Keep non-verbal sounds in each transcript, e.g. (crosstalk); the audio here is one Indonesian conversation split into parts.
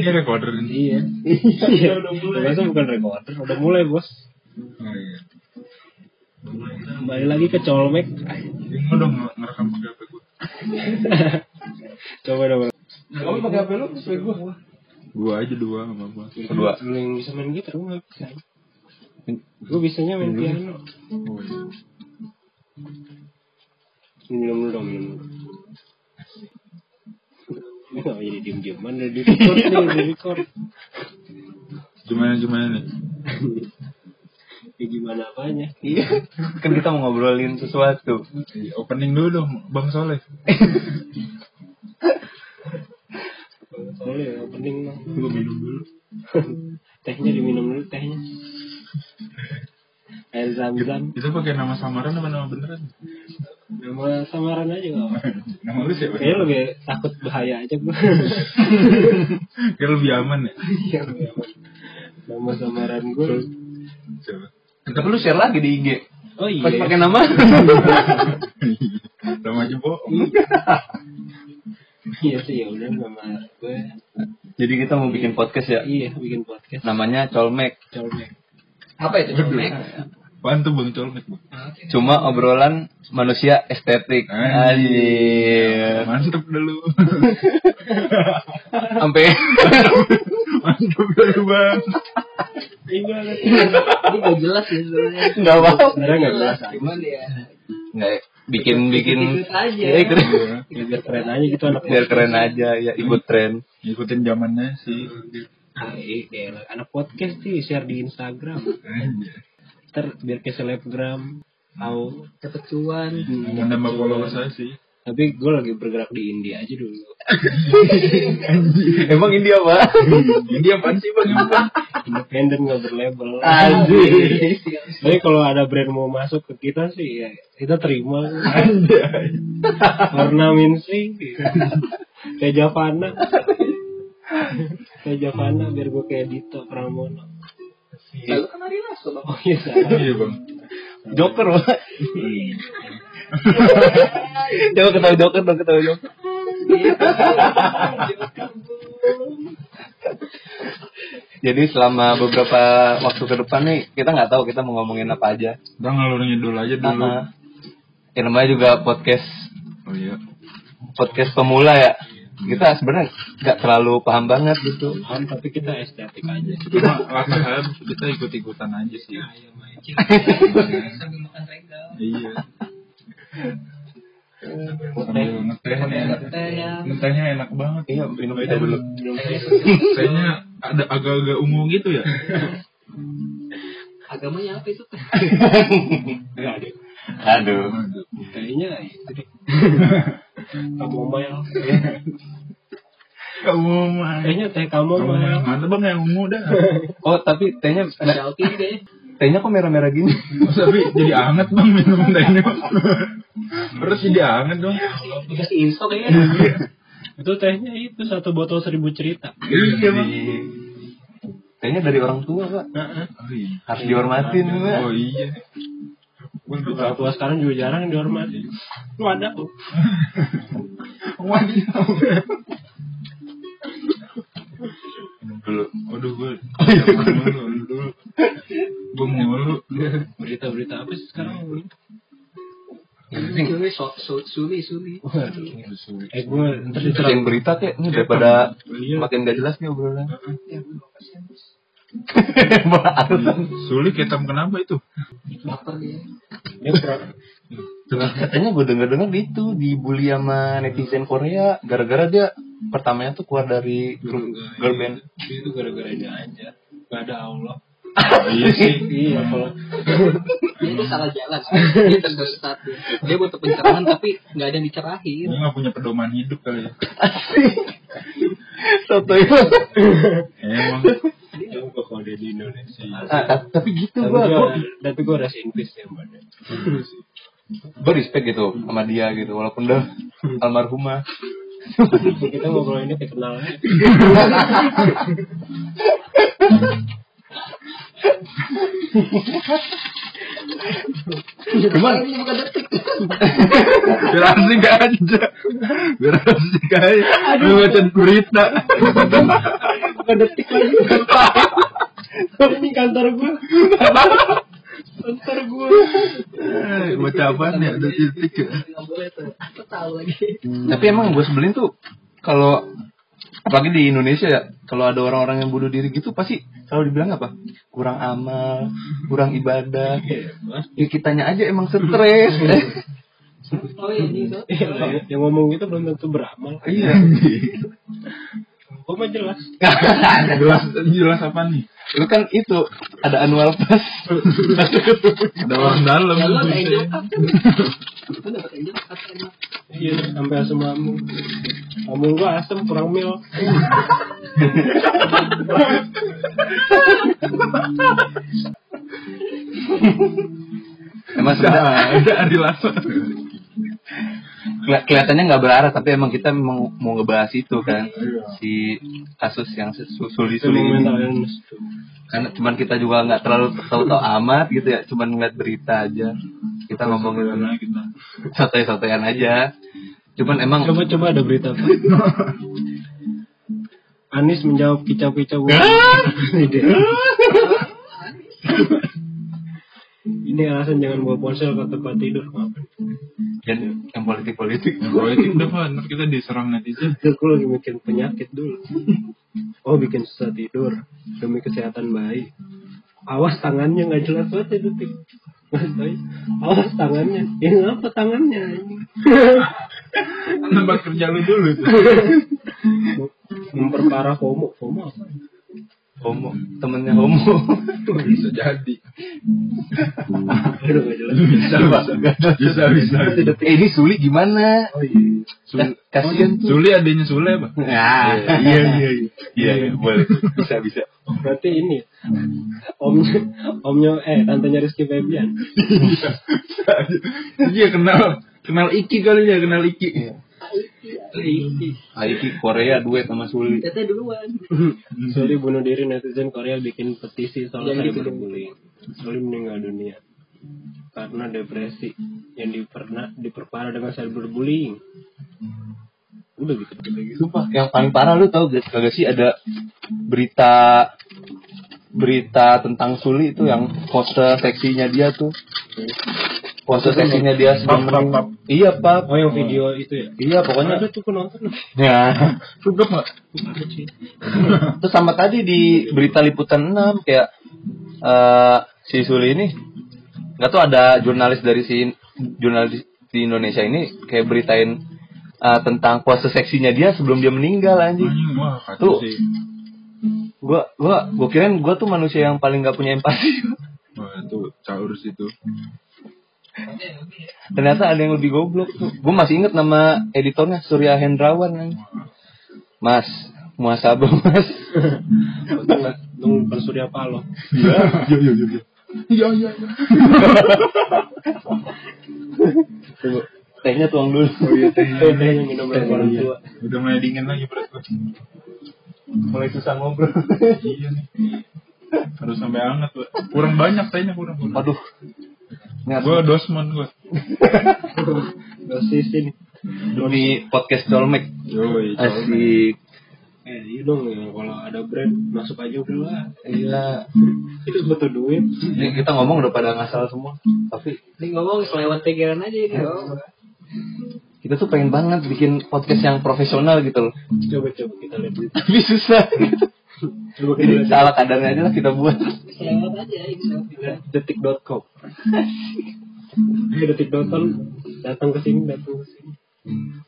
Mulai. Ini recorder ini. Iya. Iya. Masa bukan recorder, udah mulai bos. Oh iya. Kembali lagi ke colmek. Ini mau dong ngerekam pakai HP gue. (laughs) Coba dong. Kamu pakai HP lu, HP gua. Gua aja dua nggak apa-apa. Kedua. Lu yang bisa main gitar, gue nggak bisa. Gue bisanya main piano. Oh iya. Minum dulu dong, minum dulu. Ini (laughs) gak jadi diem-dieman, udah di (laughs) record nih, di record. Gimana gimana nih? (laughs) Ya gimana apanya? Iya. Kan kita mau ngobrolin sesuatu. Iya, Opening dulu dong, Bang Soleh. Soalnya ya, opening mah. Gua minum dulu. tehnya diminum dulu tehnya. Air zam-zam. Itu pakai nama samaran apa nama beneran? Nama samaran aja gak apa. (laughs) Nama lu siapa? Kayaknya lebih takut bahaya aja gue. (laughs) Kayak lebih aman ya. Iya, Nama samaran gue. Coba. Tapi lu share lagi di IG. Oh iya. Pas pakai nama. (laughs) Nama aja bohong. Iya sih ya udah nama gue. Jadi kita mau bikin podcast ya. Iya bikin podcast. Namanya Colmek. Colmek. Apa itu colmek? Apaan tuh Bang Colmek, Bang? Cuma obrolan manusia estetik. Anjir. Mantep dulu. (laughs) Sampai Mantep dulu, Bang. Iya. Ini gak jelas ya sebenarnya. enggak apa. Sebenarnya nggak jelas. Cuman ya. Enggak bikin bikin Ikut aja. Ya, ikut. Ya, biar keren aja gitu anak biar keren aja ya ikut tren. Ngikutin zamannya sih. Ah, iya, anak podcast sih share di Instagram. Ntar biar ke selebgram tahu. Cepet cuan. Mau nambah followers saya sih. Tapi gue lagi bergerak di India aja dulu. Emang India apa? (laughs) Ini apaan sih, Bang? Independen nggak berlabel. Anjir. Tapi kalau ada brand mau masuk ke kita sih ya kita terima. Ornamin sih. Kayak Javana. Kayak Javana biar gue kayak Dito Pramono. Lalu kan hari lasso bang. Oh iya. Iya, Bang. Joker Pak. (laughs) Coba ketahui Joker dong ketahui Joker. Jadi selama beberapa waktu ke depan nih kita nggak tahu kita mau ngomongin apa aja. Bang ngalur ngidul aja dulu. Karena ya namanya juga podcast Oh iya. podcast pemula ya. Kita sebenarnya nggak terlalu paham banget gitu. Paham, tapi kita estetik aja. (laughs) Cuma latihan kita ikut-ikutan aja sih. Sambil makan regal. Iya. Sambil ngeteh nih. Teh ya. Ngetehnya enak banget. Iya minum teh dulu. Kayaknya ada agak-agak ungu gitu ya. (laughs) Agamanya apa itu teh? (laughs) Aduh. Kayaknya itu deh. Kamomile. (laughs) Kamu mah. Kayaknya teh Kamu mah. kamomile. Mana bang yang ungu dah. (laughs) Oh tapi tehnya Specialty deh. tehnya kok merah-merah gini? Oh, tapi jadi anget bang minum tehnya. Terus jadi anget dong. Dikasih info kayaknya. Itu tehnya itu satu botol seribu cerita. Iya bang. Tehnya dari orang tua pak. Oh iya. Harus dihormatin pak. Oh iya. Orang tua sekarang juga jarang dihormati. Lu ada tuh. Wadidaw. Dulu. Waduh gue. Dulu. Gue mulu. Berita-berita apa sih sekarang? Suli, so, so, suli, suli. Waduh. Eh gue ntar berita kayak ini daripada Iya. makin gak jelas nih obrolan. Ya, belum Sulit hitam kenapa itu? Baper dia. Dia pro- Terus katanya gue denger-denger gitu dibully sama netizen Korea gara-gara dia pertamanya tuh keluar dari grup girl band. itu gara-gara dia aja. Gak ada Allah. (laughs) iya sih. Iya itu salah jalan. Dia tersesat dia. Dia butuh pencerahan tapi nggak ada yang dicerahin. Dia nggak punya pedoman hidup kali ya. Soto itu. Emang. Kalau dia di Indonesia. Ah, ta- tapi gitu gue, tapi gue rasa Inggris ya mbak. gue respect gitu sama dia gitu walaupun udah almarhumah. Kita ngobrol ini kayak kenal aja. (laughs) Cuman Ini bukan detik. Biar asik aja. Biar asik aja. Lu baca berita. Bukan detik lagi. Ini kantor gue. Kantor gue. Eh, Baca boleh tuh. Aku tahu lagi. tapi emang gue sebelin tuh kalau apalagi di Indonesia ya kalau ada orang-orang yang bunuh diri gitu pasti selalu dibilang apa? Kurang amal kurang ibadah. Ya kitanya aja emang stres. Oh iya ini tuh. Yang ngomong gitu belum tentu beramal. iya (laughs) Gue mah jelas. (laughs) Jelas jelas apa nih? lu kan itu ada annual pass Ada orang dalam. Ya kayak angel kan. Lu dapat angel kan. Iya, sampai asam lambung. Lambung gue asam kurang mil. emang sebenarnya Ada adil kelihatannya nggak berarah tapi emang kita memang mau ngebahas itu kan. Si kasus yang suli-suli Emang ini. karena cuman kita juga nggak terlalu tahu-tahu amat gitu ya cuman ngeliat berita aja. Kita ngomongin santai-santaian aja. Cuman emang Coba-coba ada berita apa? (laughs) Anies menjawab kicau-kicau. (laughs) (laughs) Ini alasan jangan bawa ponsel ke tempat tidur. Ngapain? dan yang politik-politik Politik udah bener kita diserang netizen. Aku lagi bikin penyakit dulu. Oh bikin susah tidur demi kesehatan bayi. Awas tangannya nggak jelas banget ya. Nggak tahu. Awas tangannya. Ini apa tangannya? Tempat kerja lu dulu. Memperparah homo. Homo apa? Homo temennya homo (laughs) Bisa jadi. Aduh nggak jelas. Bisa bisa. Bisa bisa. eh ini Suli gimana Oh iya. Ka- kasian tuh Sule adanya Sule apa? nah iya iya iya iya iya boleh bisa bisa Berarti ini omnya omnya eh tantenya Rizky Febian. Iya kenal kenal Iki kali ya kenal Iki. Aiki Korea duet sama Suli Teteh duluan. (laughs) Suli bunuh diri netizen Korea bikin petisi soal gitu cyberbullying. Suli meninggal dunia karena depresi yang diperna, diperparah dengan cyberbullying. Udah gitu gitu. Sumpah, yang paling parah lu tau gak, kagak sih ada berita berita tentang Suli itu yang pose seksinya dia tuh. Pose seksinya dia sebelum Pap, pap, pap. Iya, Pap. Oh yang video itu ya? Iya, pokoknya Ada tuh penonton. ya. (laughs) Sudah nggak? Terus sama tadi di berita liputan 6 kayak eh si Suli ini nggak tuh ada jurnalis dari si jurnalis di Indonesia ini kayak beritain eh, tentang pose seksinya dia sebelum dia meninggal anjing. Wah Tuh. kacau sih. Gua gua gua kirain gua tuh manusia yang paling gak punya empati. Wah itu caurus itu. Ternyata ada yang lebih goblok tuh. Gua masih inget nama editornya Surya Hendrawan. Mas, muasabah Mas. Nunggu bukan Surya Paloh. Iya, iya, iya, iya. Iya iya. Tunggu, tehnya tuang dulu. Oh iya teh. Eh, tehnya minum lagi orang tua. Udah mulai dingin lagi berat gua. Mulai susah ngobrol. Iya nih. Harus sampai hangat. Kurang banyak tehnya kurang. Aduh. Nggak, Gua dosman gua. (laughs) Dosis ini. demi podcast Dolmek. Yoi, Asik. Eh, iya dong ya. Kalau ada brand masuk aja udah lah. Iya. Itu butuh duit. Ini kita ngomong udah pada ngasal semua. Tapi Ini ngomong selewat pikiran aja ini. Oh. kita tuh pengen banget bikin podcast yang profesional gitu loh. Coba coba kita lihat. Tapi susah. (laughs) Coba kita. Salah kadarnya aja lah kita buat. Selewat aja pikiran. Detik.com. Eh, detik.com datang ke sini, datang ke sini.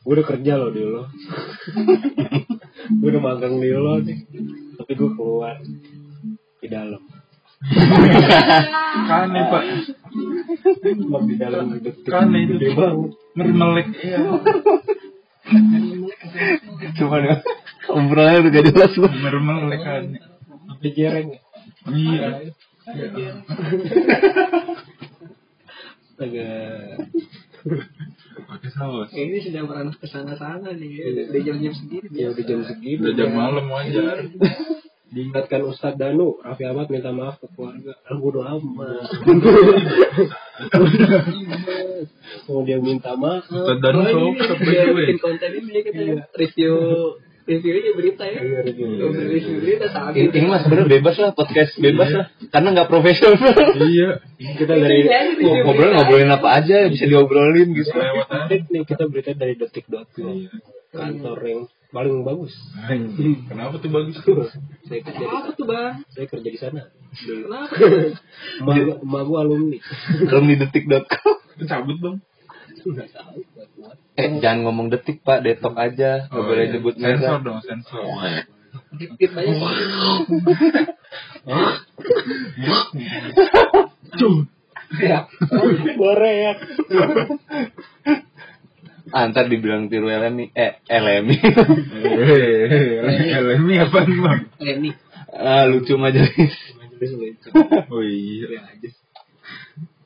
Gue udah kerja loh di lo. gue udah magang di lo nih. Tapi gue keluar di dalam. Kan nih pak. Di dalam. Kan itu. Gede banget. Mermelek. Iya. (laughs) Cuman ya, obrolannya udah gak jelas loh. Mermelek kan. Tapi jereng ya. Iya. Astaga. Pakai saus. Ini sudah merana ke sana-sana nih. Di jam-jam segini. Ya udah jam segini. Udah jam malam wajar. Diingatkan Ustadz Danu, Raffi Ahmad minta maaf ke keluarga. Ah, bodo amat. (laughs) Mau dia minta maaf. Ustadz Danu Oh, dia bikin konten ini kita Iya. review reviewnya berita ya. Iya, review. Review berita saat Ini, ini mah sebenarnya bebas lah podcast bebas lah karena nggak profesional. Iya. Kita dari ngobrol ngobrolin apa aja bisa diobrolin gitu. Aja. kita berita dari detik.com Iya. kantor yang paling bagus. Anjing. (laughs) Kenapa tuh bagus tuh? Saya kerja di Apa sana. tuh bang? Saya kerja di sana. Kenapa? (laughs) Emak gua- alumni. (laughs) Alumni detik.com. Cabut tahu. kuat. Eh jangan ngomong detik pak, detok aja. Nggak boleh iya. nyebut sensor dong, sensor. Dikit banyak. Boreak. Ah, ntar dibilang tiru LMI. Eh, LMI. Eh, LMI apa nih bang? Reni. ah, lucu majelis. (laughs) Oh iya.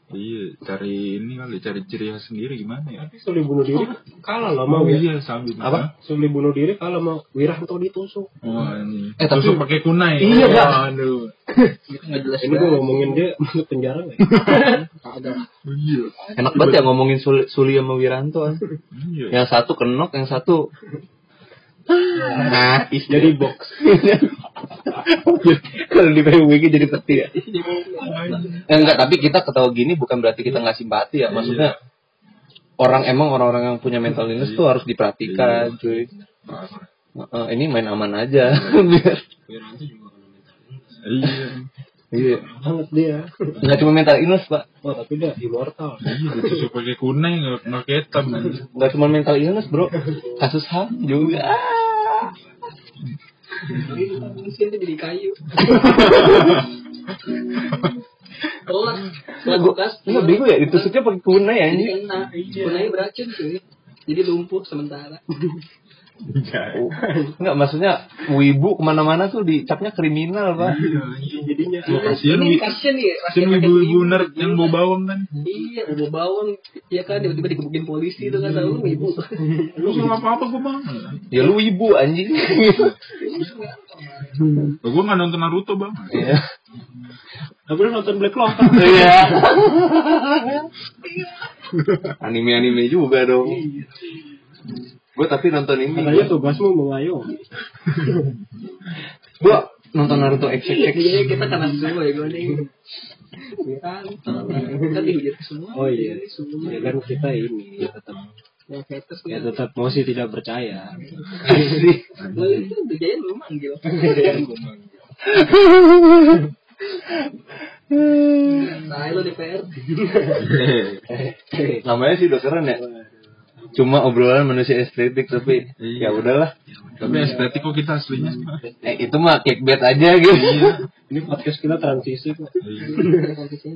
Iya, cari ini kali, cari ciri khas sendiri gimana ya? Tapi Suli bunuh diri kalah lah Oh mau ya. iya, sambil Apa? Suli bunuh diri kalah mau Wiranto ditusuk. Oh, ini. Eh, tapi- Tusuk pakai kunai. Iya, Bang. Aduh. Itu nggak jelas Ini gua ngomongin dia masuk penjara nggak? ya? (laughs) Kagak. Iya. Enak banget ya ngomongin Suli, Suli sama Wiranto. ah. Iya. Yang satu kenok, yang satu nah Jadi box. (laughs) kalau di PUBG jadi peti ya. Eh, enggak, tapi kita ketawa gini bukan berarti kita nggak simpati ya. Maksudnya orang emang orang-orang yang punya mental illness tuh harus diperhatikan, cuy. Eh, ini main aman aja. (laughs) Biar-. Iya. Iya. Banget dia. Nggak cuma mental illness, Pak. Oh tapi dia immortal. Iya, ditusuk pakai kunai nggak nggak ketam. anjing. Nggak cuma mental illness, Bro. Kasus HAM juga. Mesin tuh jadi kayu. Tolak. Nggak, gua, nggak bego ya, ditusuknya pakai kunai ya. Kena. Kunai beracun cuy. Jadi lumpuh sementara. Oh. Nggak, maksudnya wibu ke mana-mana tuh dicapnya kriminal, Pak. Iya, iya. Jadinya. Wah, kasihan Ini wi- kasihan ya. kasihan ibu-ibu nerd yang bawa bawang kan. Iya, bawa bawang. Iya kan, tiba-tiba digebukin polisi itu kan tahu lu ibu. Lu sama apa-apa gue bang. Ya lu wibu anjing. Gue nggak nonton Naruto bang. Iya. Tapi lu nonton Black Clover. Iya. Anime-anime juga dong. Gue tapi nonton ini. Katanya tugasmu mengayomi. Gue nonton Naruto XXX. Iya, kita kanan semua ya gue nih. Kita dihujat semua. Oh iya. Semua. Ya kan kita ini ya tetap Yang haters ya kan. tetap masih tidak percaya. Lo itu jaya belum (laughs) manggil. Nah, lo DPR. Namanya sih udah keren ya. Cuma obrolan manusia estetik tapi Iya. ya udahlah. Tapi estetik kok kita aslinya. Eh itu mah clickbait aja gitu. Ini podcast kita transisi kok.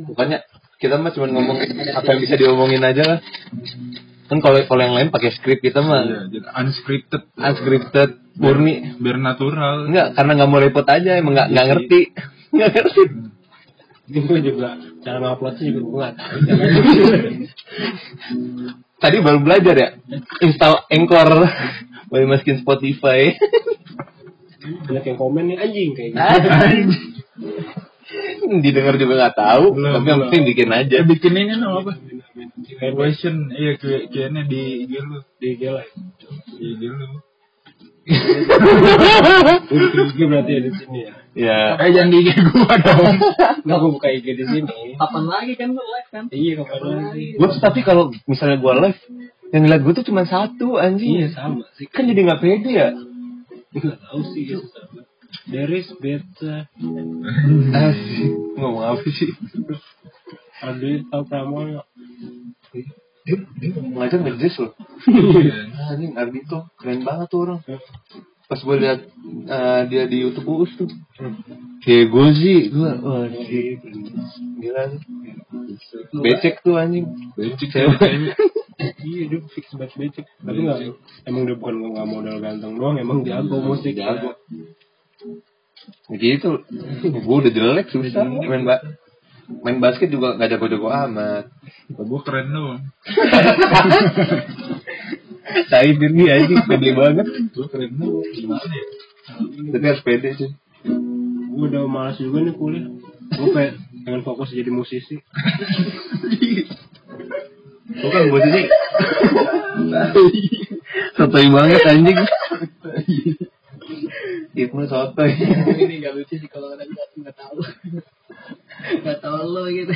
Bukannya kita mah cuma ngomong apa yang bisa diomongin aja lah. Kan kalau kalau yang lain pakai skrip kita mah Iya, unscripted. unscripted, murni. Biar natural. Enggak, karena nggak mau repot aja, emang nggak nggak ngerti. (laughs) Nggak ngerti. Ini gue juga cara nguploadnya juga gue nggak tahu. (laughs) Tadi baru belajar ya, install Anchor, boleh masukin Spotify. Banyak yang komen nih anjing kayak gitu. Didengar juga nggak tahu, Belum, tapi yang penting bikin aja. Ya bikin ini nama apa? Question, iya kayaknya di IG lu. Di IG lah. Di IG lu. Di IG berarti ya di sini ya. Ya, Eh jangan di IG gua dong. Nggak gue buka IG di sini. Kapan lagi kan lo live kan? Iya kapan lagi? gue tapi kalau misalnya gue live, yang ngeliat gue tuh cuma satu Iya anjing. sama sih. Kan jadi nggak pede ya. Nggak tahu sih. ya. There is better. Asik. Ngomong apa sih? Ada tahu Pramono. Ngajar ngejus loh. Anjing Ardito, keren banget tuh orang. Pas gue liat eh, dia di YouTube Uus tuh. Kayak gue sih, gue, wah sih, gila. Becek tuh anjing. Becek Cewek. Iya dia fix banget becek. Tapi nggak emang dia bukan nggak modal ganteng doang. Emang jago musik. Jago. Gitu. Gue udah jelek susah main ba main basket juga gak jago-jago amat. Gua keren dong. Saya ini anjing pede banget. Gua keren dong. Gimana ya? Tapi harus pede sih. gue udah malas juga nih kuliah gue pengen, pengen fokus jadi musisi Bukan musisi. Sotoy banget anjing. Ibnu sotoy. ini nggak lucu sih kalau orang nggak nggak tahu nggak tahu lo gitu.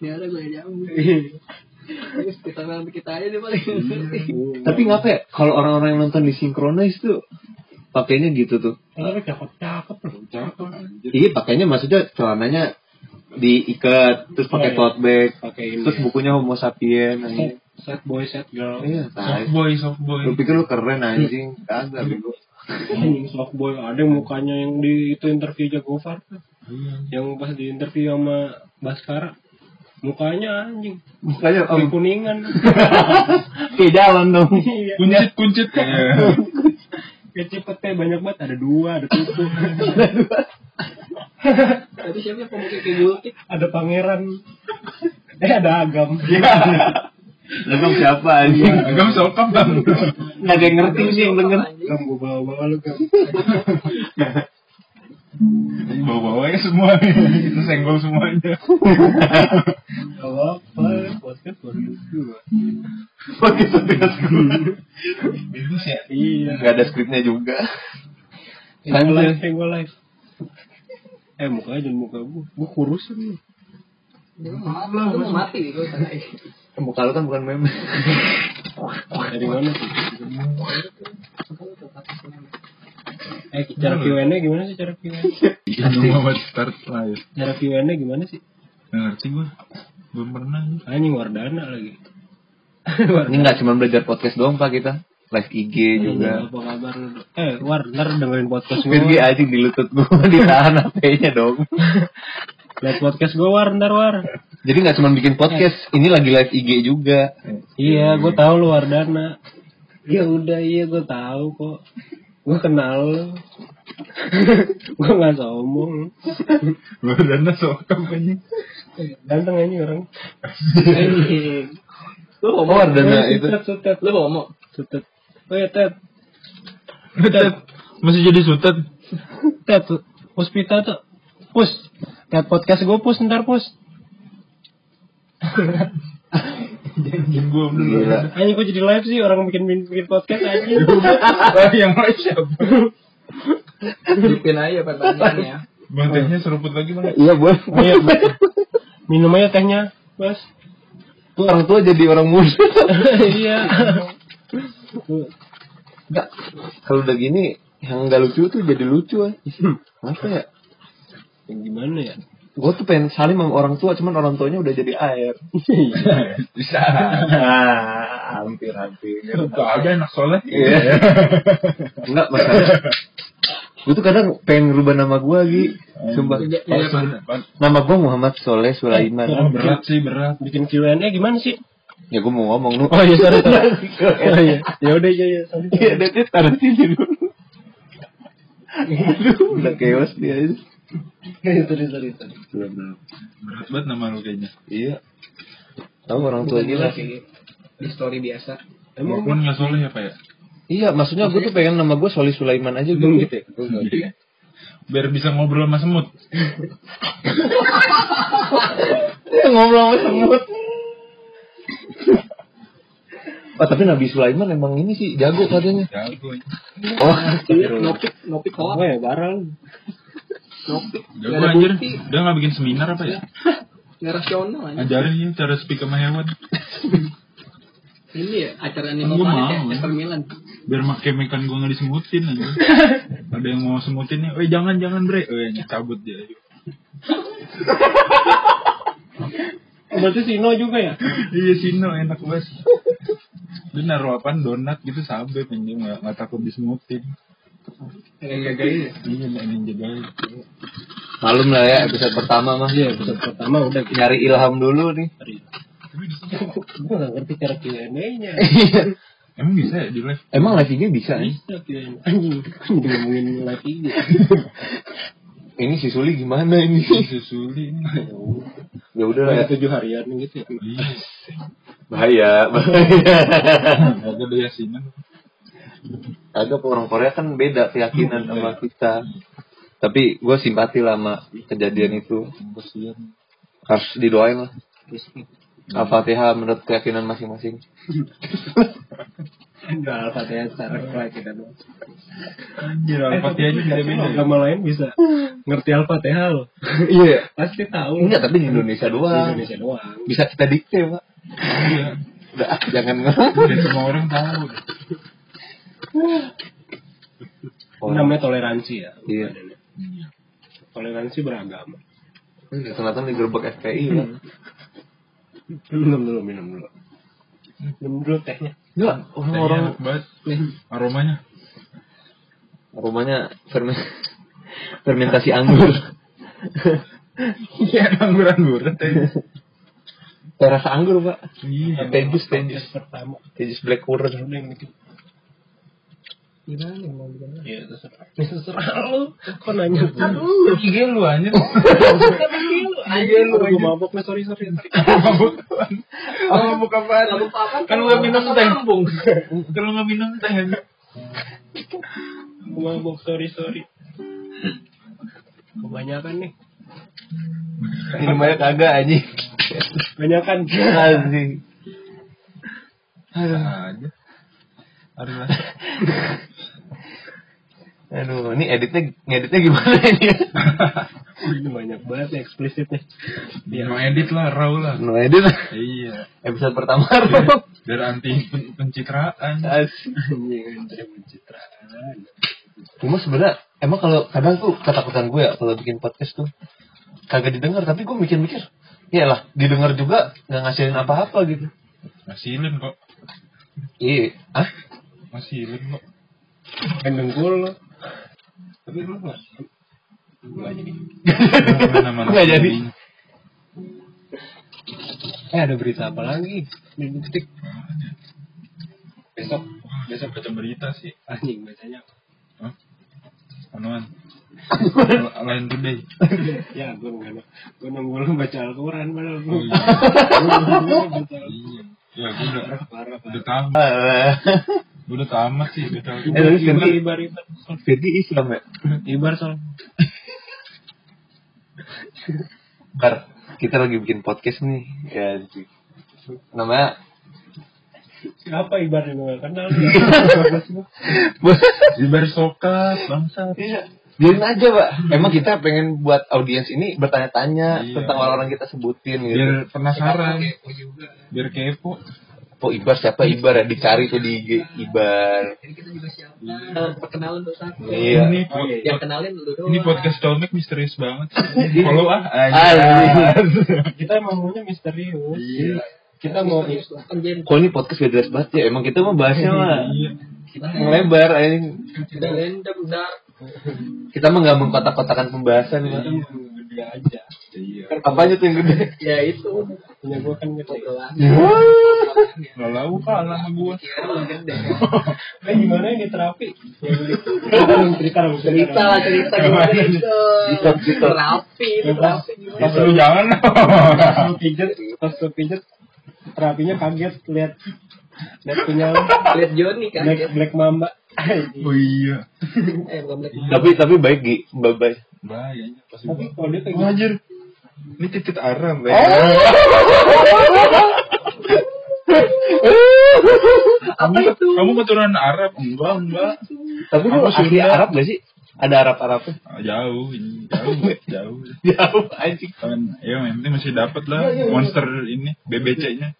Ini ada gue nyambung. Terus kita nanti kita aja deh paling. Ngerti Tapi ngapa ya? Kalau orang-orang yang nonton di Synchronize tuh pakainya gitu tuh. tapi cakep cakep. loh cakep Iya, pakainya maksudnya celananya diikat terus pakai tote bag, terus bukunya Homo sapien anjing. set boy set girl. Iya, Soft boy, soft boy. Lu pikir lu keren anjing? Kagak bego. anjing soft boy. Ada mukanya yang di itu interview Jagovar tuh. yang pas di interview sama Baskara mukanya anjing Mukanya om kuningan (laughs) kayak jalan dong. Iya. Kuncit, kuncit. Iya. (laughs) kayak banyak banget ada dua ada tujuh (laughs) tadi siapa yang pemukul kayak gultik ada pangeran eh ada agam Lalu siapa anjing? Agam sokap bang. Nggak ada yang ngerti sih yang denger. agam gue bawa bawa lu gam Bawa-bawanya semua. (laughs) Itu senggol semuanya. kalau apa podcast podcast gue Pakai podcast gue. Bagus ya. iya Nggak ada skripnya juga. gue live gue live eh mukanya jangan muka gue gue kurusin nih dia mau mati dia mau mati gue tanya Muka lu kan bukan meme. dari mana sih eh cara Q&A gimana sih cara Q&A Itu mau buat start live. cara Q&A gimana sih Nggak ngerti gue. Belum pernah. anjing Wardana lagi (laughs) Ini nggak cuma belajar podcast doang pak kita. Live IG juga. apa kabar lu eh War ntar dengerin podcast gue anjing di lutut gue (laughs) ditahan HP-nya dong. (laughs) lihat podcast gue War ntar War Jadi nggak cuma bikin podcast, ini lagi live IG juga. iya gue tahu lu Wardana ya udah iya gue tahu kok gue kenal. (laughs) Gue nggak sombong. Badannya sokap aja. ganteng aja orang. Lu Oh, homo Wardana itu. sutet sutet lu homo? Sutet. Oh ya tet. Tet, Masih jadi sutet. tet. Puspita tuh pus. Lihat podcast gue pus. Ntar pus (laughs) Jangan gue dulu. Anjing kok jadi live sih orang bikin bikin podcast aja. (laughs) Ah, yang lain siapa? Dipin aja pertanyaannya Bang tehnya seruput lagi bang. Iya boleh. Iya, minum aja tehnya, Mas. Tuh orang tua jadi orang muda. iya. Enggak. Kalau udah gini, yang nggak lucu tuh jadi lucu ya. Apa ya? Yang gimana ya? Gue tuh pengen saling sama orang tua, cuman orang tuanya udah jadi air. Bisa. Ah, hampir hampir. Itu aja anak soleh. Iya. Enggak masalah. Gue tuh kadang pengen ngerubah nama gue lagi. Sumpah. Iya, Oh, iya. Nama gue Muhammad Soleh Oh, Sulaiman. berat sih berat. Bikin Q&A gimana sih? Ya gue mau ngomong lu. Oh iya, sorry, sorry. Oh iya. Ya udah iya iya. sorry. Iya, dia taruh sini dulu. Aduh, udah chaos dia. Sorry, sorry, sorry. sorry. Berat banget nama lu kayaknya. Iya. Tahu orang tua gila. sih di story biasa Emang Walaupun nggak soleh ya pak ya. Iya, maksudnya gue tuh pengen nama gue Solih Sulaiman aja gitu. gitu ya? Iya. (laughs) Biar bisa ngobrol sama semut. (laughs) Ngobrol sama semut. Oh, tapi Nabi Sulaiman emang ini sih jago katanya. Jago. Oh, nopik nopik Oh hoak ya, barang. Jago Nggak ada anjir. bukti Dia nggak bikin seminar apa ya? (laughs) nggak rasional aja Ajarin ya cara speak sama hewan. (laughs) ini ya acara Kan Nino gua Planet mau, ya ya. Milan Biar makai mekan gue nggak disemutin aja. (laughs) Ada yang mau semutin nih. Weh jangan jangan bre. Weh cabut dia. Oh, berarti Sino juga ya? iya Sino enak banget. Dia naruh apaan donat gitu dia nggak nggak takut disemutin. Yang jagain ya Iya yang jagain. malum lah ya episode pertama mah. Iya, episode pertama udah kita Nyari ilham dulu nih. Gue gak ngerti cara Q&A-nya. (laughs) Emang bisa ya di live? Emang live IG bisa nih? Bisa Q&A. Anjing, kan ngomongin live IG. (laughs) Ini si Suli gimana ini? Susuli ini. Ya udah lah ya. Tujuh harian gitu ya. Iya. Bahaya, bahaya. Agak ada yasinan. Agak orang Korea kan beda keyakinan sama kita. Tapi gue simpati lah sama kejadian itu. Harus didoain lah. Al-Fatihah menurut keyakinan masing-masing. (laughs) Enggak Al-Fatihah secara keyakinan doang. Anjir, Al-Fatihah aja Tapi beda-beda. agama lain bisa ngerti Al-Fatihah loh. (laughs) Iya. Pasti tahu. Enggak, tapi di Indonesia Di doang. Indonesia doang. Bisa kita dikte, Pak. Iya. Udah, ah, jangan Dan semua orang tahu. Oh. Namanya toleransi ya. Iya. Toleransi beragama. Ternyata digerebek FPI, Pak. Minum dulu, minum dulu. Minum dulu tehnya. Enggak, Tehnya orang-orang banget. Aromanya. rumahnya fermen (laughs) fermentasi anggur. Iya, anggur-anggur. Terasa anggur, Pak. Iya. Tejus, tejus. Pertama. Tejus black currant. Gimana yang mau bilang? Iya, terserah. Ini terserah lu. Kok nanya? IG lu anjir. Iya, lu (laughs) gue mabok nih, sorry, sorry. Mabuk. Oh, mabuk apaan? Lalu apa? Kan lu minum teh. Kan lu gak minum teh. Gue mabok, sorry, sorry. Kebanyakan nih. Minumannya kagak anjing. Kebanyakan. Anjing. Aja. Aduh lah. (laughs) Aduh, ini editnya ngeditnya gimana ini? (laughs) Ini banyak banget ya eksplisitnya. Mau edit lah, raw lah. No edit. Iya. Episode pertama Rob. Biar anti pen- pencitraan. Asik. Anjing, anjing, pencitraan. Cuma sebenarnya emang kalau kadang tuh ketakutan gue ya kalau bikin podcast tuh kagak didengar tapi gue mikir-mikir ya lah didengar juga nggak ngasilin apa-apa gitu Ngasilin kok. iya ah Ngasilin kok. Kan dengkul. Tapi lu nggak? (laughs) Nggak jadi. Nggak jadi. Eh ada berita apa lagi? Di detik. Besok. Besok baca berita sih. Anjing bacanya. Hah? Anuan. (laughs) Lain today. ya gue nggak gue nunggu lu baca Al-Quran padahal gue Oh, iya. Iya. Ya, gue udah, udah parah. Gue udah tamat sih. Udah tamat. Eh, tapi Ibar Firdi- ibar ibar Firdi Islam ya ibar soal Ntar kita lagi bikin podcast nih ya namanya siapa ibar yang gue kenal Ibar sokat, bangsat. Iya. Biarin aja, Pak. Emang kita pengen buat audiens ini bertanya-tanya Iya. tentang orang-orang kita sebutin gitu. Biar penasaran. Biar kepo. Oh, Ibar siapa Ibar ya? Dicari tuh di IG Ibar. Ini kita juga siapa? Perkenalan tuh satu. Iya. Ini, Oh. Yang kenalin lu doang. ini podcast Colmek misterius banget. (laughs) Follow ah. Kita emang maunya misterius Iya. kita mau. Kok ini podcast gak jelas banget ya? Emang kita mau bahasnya mah Iya. Kita melebar anjing. udah random dark. Kita mah gak mengkotak-kotakan pembahasan, Pak. Gede aja Iya. Apa aja tuh yang gede? Ya itu. punya gue kan gede Kelas. Gak lau kalah sama gua. Lu gede. kan (laughs) gimana ini terapi cerita dong cerita Cerita lah cerita gimana itu. Gitu, gitu. Terapi terapi gimana? Pas lu jangan. pas lu pijet pas lu pijet terapinya kaget lihat lihat punya lu Lihat Joni kan. black black mamba Oh iya. Eh. Tapi tapi baik Gi, bye-bye. Bahayanya pas tapi kalau dia kayak Oh, gitu anjir. Ini titik Arab ya. (laughs) Apa itu? Kamu keturunan Arab? Enggak, enggak. Tapi lu Aku asli. Arab gak sih? Ada Arab-Arabnya? Ah, Jauh, ini jauh, (laughs) jauh. Jauh anjing. Kan, ya yang penting masih dapat lah monster ini BBC-nya.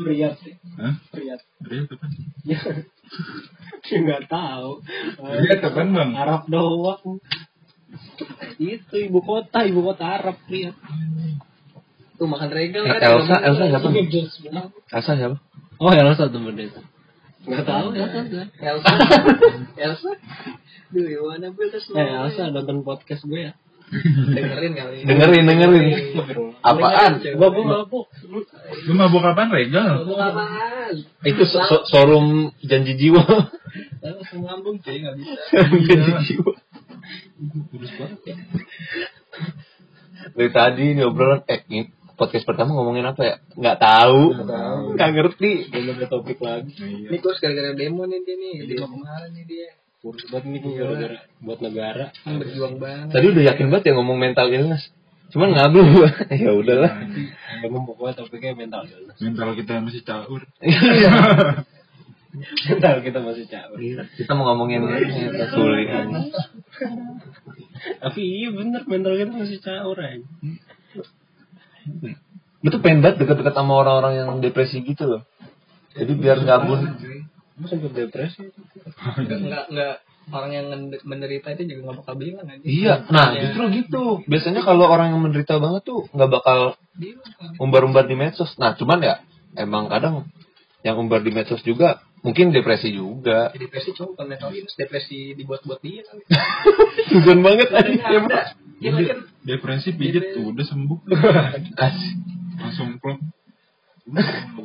Riyad sih Hah? Riyad Iya, tuh kan. ya dia (laughs) nggak tahu Riyad kapan, Bang? Arab doang (laughs) itu ibu kota ibu kota Arab Riyad Tuh makan regal kan. Elsa, Elsa siapa? Elsa siapa? oh Elsa temen itu nggak tahu ya, Elsa gue (laughs) Elsa. Elsa. Duh, you wanna build a eh Elsa nonton podcast gue ya Dengerin kali. Dengerin, dengerin. Apaan? gua gua mabuk Lu mabuk kapan, Regal? Ngomong apaan? Itu so- showroom janji jiwa. langsung ngambung cuy nggak bisa janji jiwa. Dari tadi ini obrolan eh ini podcast pertama ngomongin apa ya? Nggak tahu. Nggak ngerti. belum ada topik lagi Ini kurs gara-gara demo nih dia nih. Demo kemarin nih dia. kurus banget nih gara-gara buat negara berjuang banget Tadi udah yakin banget ya ngomong mental illness. Cuman ngablu gua. (laughs) ya udahlah. emang pokoknya topiknya mental illness Mental kita masih caur. (laughs) mental kita masih caur Kita mau ngomongin ini sulit. tapi iya bener mental kita masih caur aja pengen banget deket-deket sama orang-orang yang depresi gitu loh. Jadi biar gabun. gue sempet depresi? Nggak nggak. Orang yang menderita itu juga nggak bakal bilang aja Iya, nah justru gitu. Biasanya kalau orang yang menderita banget tuh nggak bakal umbar-umbar di medsos. Nah, cuman ya emang kadang yang umbar di medsos juga mungkin depresi juga. depresi cuma bukan mental illness depresi dibuat-buat dia (laughs) Tujuan banget aja. ada ya kan Depresi pijit tuh (laughs) udah sembuh. Langsung plong.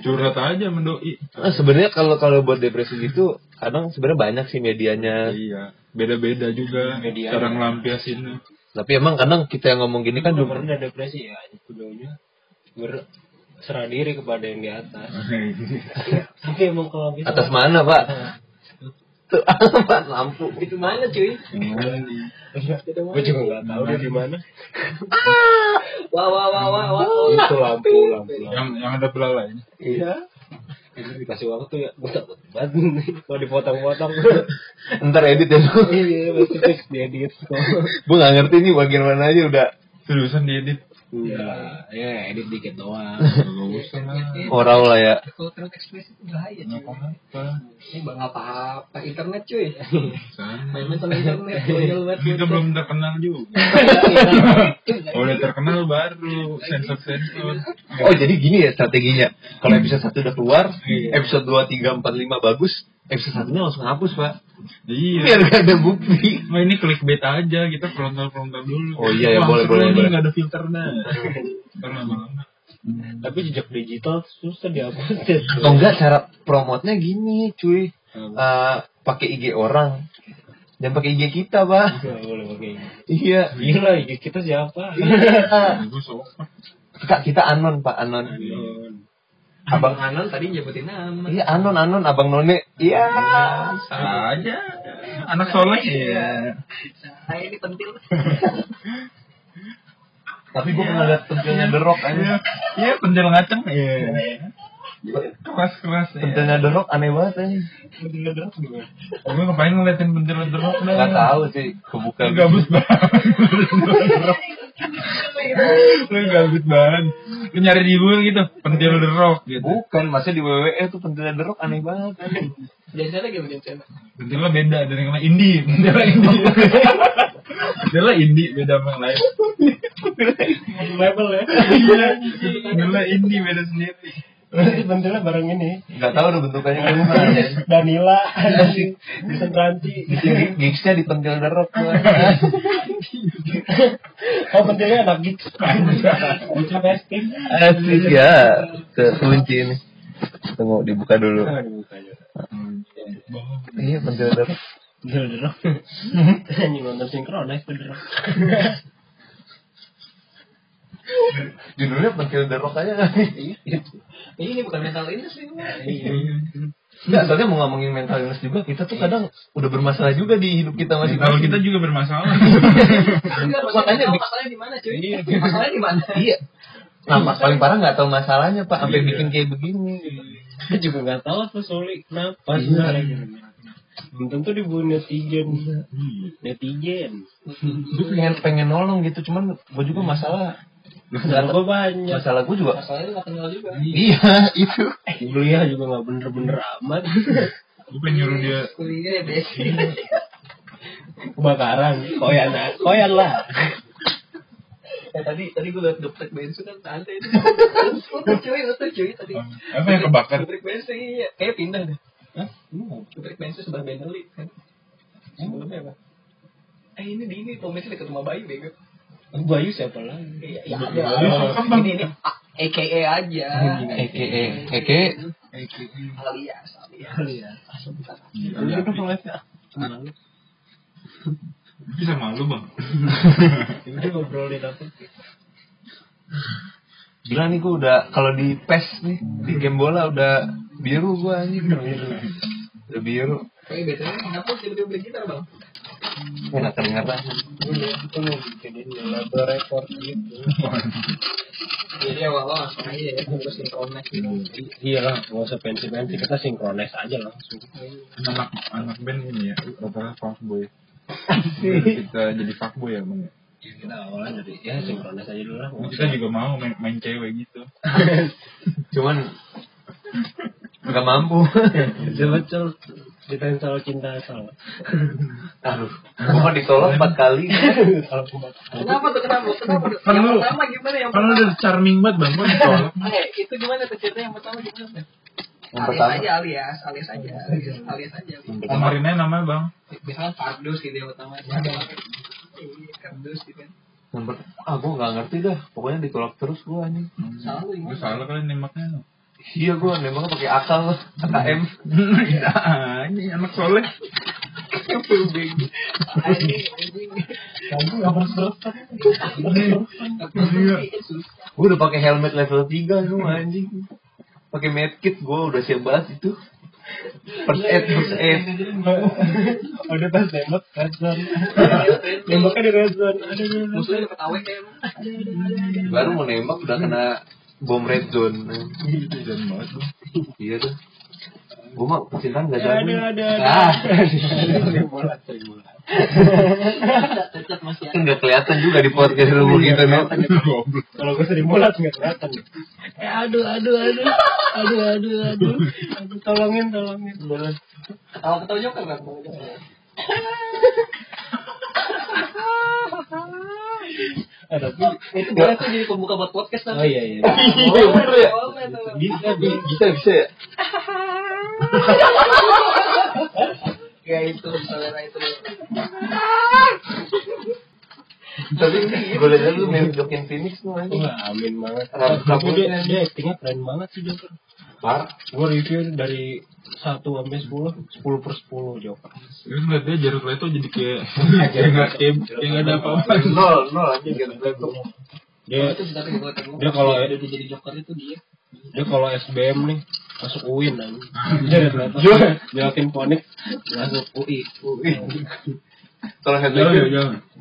Curhat aja mendoi. Nah, sebenarnya kalau kalau buat depresi gitu kadang sebenarnya banyak sih medianya. Iya. Beda-beda juga Media. cara ngelampiasinnya. Tapi emang kadang kita yang ngomong gini kan belum pernah depresi ya ujungnya berserah diri kepada yang di atas (laughs) tapi emang kalau bisa atas mana pak? (laughs) Tuh apa lampu? itu mana cuy gue juga nggak tahu dia di mana (laughs) wah wah wah wah wah itu lampu lampu yang yang ada belalainya. Iya. ini dikasih waktu ya gue takut banget nih kalau dipotong-potong Ntar edit ya. iya pasti fix diedit Gue nggak ngerti nih bagian mana aja udah. Seriusan diedit. Enggak, ya edit dikit doang. (laughs) Lah. Orang lah ya. kalau terlalu eksplisit bahaya cuy Apa? ini bang apa apa internet cuy main-main sama internet (laughs) Kita belum terkenal juga. (laughs) Kalau udah terkenal baru sensor-sensor. Oh jadi gini ya strateginya. Kalau episode 1 udah keluar, Iya. episode 2, 3, 4, 5 bagus, episode satunya langsung hapus pak. Iya. Biar gak ada bukti. Nah ini clickbait aja, kita frontal-frontal dulu. Oh iya, ya, boleh, boleh, ini boleh. nggak ada filternya. Ntar lama-lama. Tapi jejak digital susah dihapus. Atau enggak cara promotnya gini cuy. Eh, pakai IG orang. Jangan pakai IG kita pak. Nggak boleh pakai. Iya. Gila, IG kita siapa? Sopan. Kak kita anon pak anon. abang Anon tadi nyebutin nama Iya anon anon abang none. Iya. Salah aja. Anak soleh. Iya. saya ini pentil Tapi gue pernah liat pentilnya The Rock Iya. aja. Iya, pentil ngaceng. Iya. Keras-keras. Iya. Pentilnya The Rock aneh banget aja. Gue ngapain ngeliatin pentil derok dah. Gak tahu sih kebuka. Lu gabut banget. (laughs) (laughs) (laughs) Lu gabut banget. Lu nyari di Google gitu, pentil derok gitu. Bukan, masih di WWE tuh pentilnya The Rock aneh banget. jadi saya lagi channel Pentilnya beda dari yang lain. Indie, pentilnya indie. pentilnya indie beda sama yang lain. Label ya. Iya, pentilnya indie beda sendiri. Berarti bentuknya bareng ini. Gak tahu udah bentukannya gimana. Danila, Vincent Ranti. Gigsnya di pentil tuh. Oh bentuknya anak gigs. Bisa casting. Asik ya. Kekunci ini. Tunggu dibuka dulu. Aja. Iya pentil Rock. Gila derok. Ini nonton sinkronis tuh derok. Judulnya pentil The Rock aja kan. ini bukan mental illness ini Enggak, soalnya mau ngomongin mental illness juga, kita tuh kadang udah bermasalah juga di hidup kita masih Kalau kita juga bermasalah. (laughs) Enggak, masalahnya di mana cuy masalahnya di mana Iya. Nah, mas- paling parah nggak tahu masalahnya pak, sampai bikin kayak begini. Kita juga nggak tahu apa sulit kenapa Iya. sebenarnya. Belum tentu dibuat netizen. Netizen. Gue pengen pengen nolong gitu, cuman gue juga masalah. Masalah gue banyak. Masalah gue juga. masalahnya nggak kenal juga Iya (laughs) itu. Kuliah juga nggak bener-bener amat. (laughs) Gue pengen nyuruh dia kuliah ya besi (laughs) Kebakaran. Koyan, koyan lah. Eh, tadi tadi gue liat dokter bensu kan santai itu utuh cuy utuh cuy tadi apa yang kebakar? dokter bensu iya kayak pindah deh Hah? dokter bensu sebelah Benelli kan sebelumnya apa eh ini di ini Tom Bensu dekat rumah Bayu bego Bayu siapa lagi? iya iya ada ini ini A- AKA aja Eke Eke. alias alias Alias. Iya, Bisa malu bang. (laughs) Udah ngobrolin apa? Gila nih gue udah kalau di PES nih di game bola udah biru gue anjing udah biru. Udah biru. Kayak biasanya kenapa tiba-tiba beli gitar bang? Enak kedengeran. Udah, itu mau bikin ini label record gitu. Jadi awal-awal langsung aja ya, terus sinkronis gitu. Iya lah, nggak usah pensi-pensi, kita sinkronis aja langsung. anak anak band ini ya rata fuckboy (laughs) kita jadi fuckboy ya bang ya Ya, kita awalnya dari ya sinkronis aja dulu lah. nggak kita juga mau main, main cewek gitu (laughs) Cuman nggak mampu. (laughs) Betul betul. Yang selalu cinta salah. Aduh, gua mah ditolak empat kali. Kenapa tuh kenapa? Kenapa? tuh? Yang pertama gimana yang pertama? udah charming banget bang kok ditolak Eh, itu gimana tuh cerita yang pertama gimana? Yang alias pertama. aja alias, alias aja, alias aja. kemarin aja namanya bang Misalkan kardus gitu yang pertama. Iya, kardus gitu kan. Yang per- ah gua nggak ngerti dah. Pokoknya ditolak terus gua nih. Salah lu Gue salah kali nembaknya Iya gua nembaknya pakai akal AKM. ya ini anak soleh. Iya. Gua udah pakai helmet level 3 lu anjing. Pakai medkit gua udah siap banget itu. First aid, first aid. Udah pas nembak red zone. Nembaknya di red zone. Musuhnya ketawa kayak Baru mau nembak udah kena bom red zone. banget bang Iya tuh. Gua mah percintaan gak Ada, jamin. ada, Ah, bola. tetap masih kan gak kelihatan juga di podcast lu begitu no. goblok Kalau gue sering bola nggak kelihatan. Eh, aduh, aduh, aduh, aduh, aduh, aduh, tolongin, tolongin. ketawa ketawa joker kan? Eh, tapi Itu boleh tuh jadi pembuka buat podcast Oh tapi. iya iya. Iya bener ya. Boleh tuh. Bisa, bisa. Bisa bisa ya. Ya itu selera itu. Tapi gue liat lu main Jokin Phoenix tuh anjing. Wah, amin banget. Rambut Tapi dia, dia actingnya keren banget sih Joker. Parah. Gue review dari 1 sampai 10, 10 per 10 Joker. Terus ngeliat dia Jared Leto jadi kayak (laughs) kayak nggak kayak nggak ada apa-apa. Nol nol gitu. Dia itu sih tapi gue tengok. Dia kalau- udah jadi joker itu dia. dia kalau SBM nih masuk UIN aja. (laughs) Dia lihat Joaquin Phoenix masuk UI. Kalau head ledger,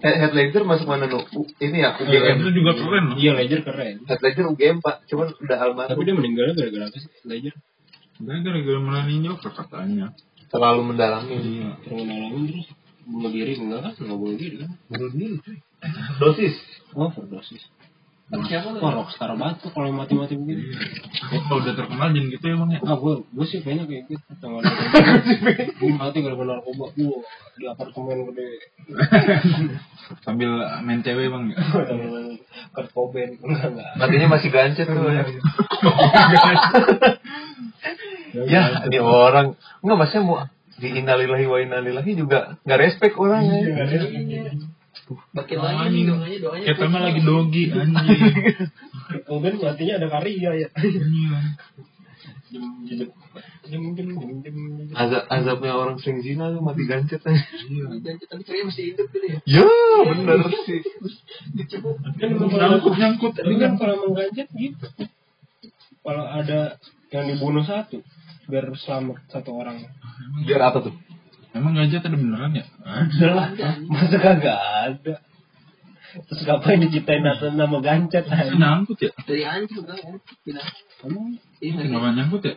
head, ledger masuk mana? U- Ini ya Itu UGM. juga keren. Iya, Ledger keren. Head ledger UGM pak, cuman udah Tapi almarhum. dia meninggalnya gara-gara apa sih? Ledger. Dia gara-gara melani Joker katanya. Terlalu mendalami. Iya. Terus ngalamin terus bunuh diri enggak kan? Enggak bunuh diri kan? Bunuh diri cuy. Dosis. Oh, overdosis. Siapa lu? Wah, rockstar banget tuh kalau mati-mati begini. Eh, Kalau udah terkenal jangan gitu ya bang ya. Ah, gue, gue sih kayaknya kayak gitu. Sama gue mati gara-gara narkoba. Gue di apartemen gede. (laughs) Sambil main cewek bang ya. (laughs) Kurt Cobain. Enggak, enggak. Matinya masih gancet tuh. (laughs) ya, ini orang. Enggak maksudnya mau di innalillahi wa innalillahi juga nggak respect orang ya. Makin lagi doanya doanya. Kita mah lagi dogi anjing. (laughs) Cobain matinya ada karya ya. Iya. Azab azabnya orang sering zina tuh mati gancet aja. Dan tapi ceria masih hidup gitu ya. Ya, bener sih. Kan Nyangkut nyangkut. Tapi kan kalau emang ganjet gitu. Kalau ada yang dibunuh satu, biar selamat satu orang. Biar apa tuh? Emang gajah ada beneran ya? Ada lah, masa kagak ada. Terus ngapain diciptain atas nama gancet aja? nyangkut ya? Dari anjing kan. Bilang. Emang Iya. Kenapa nyangkut ya?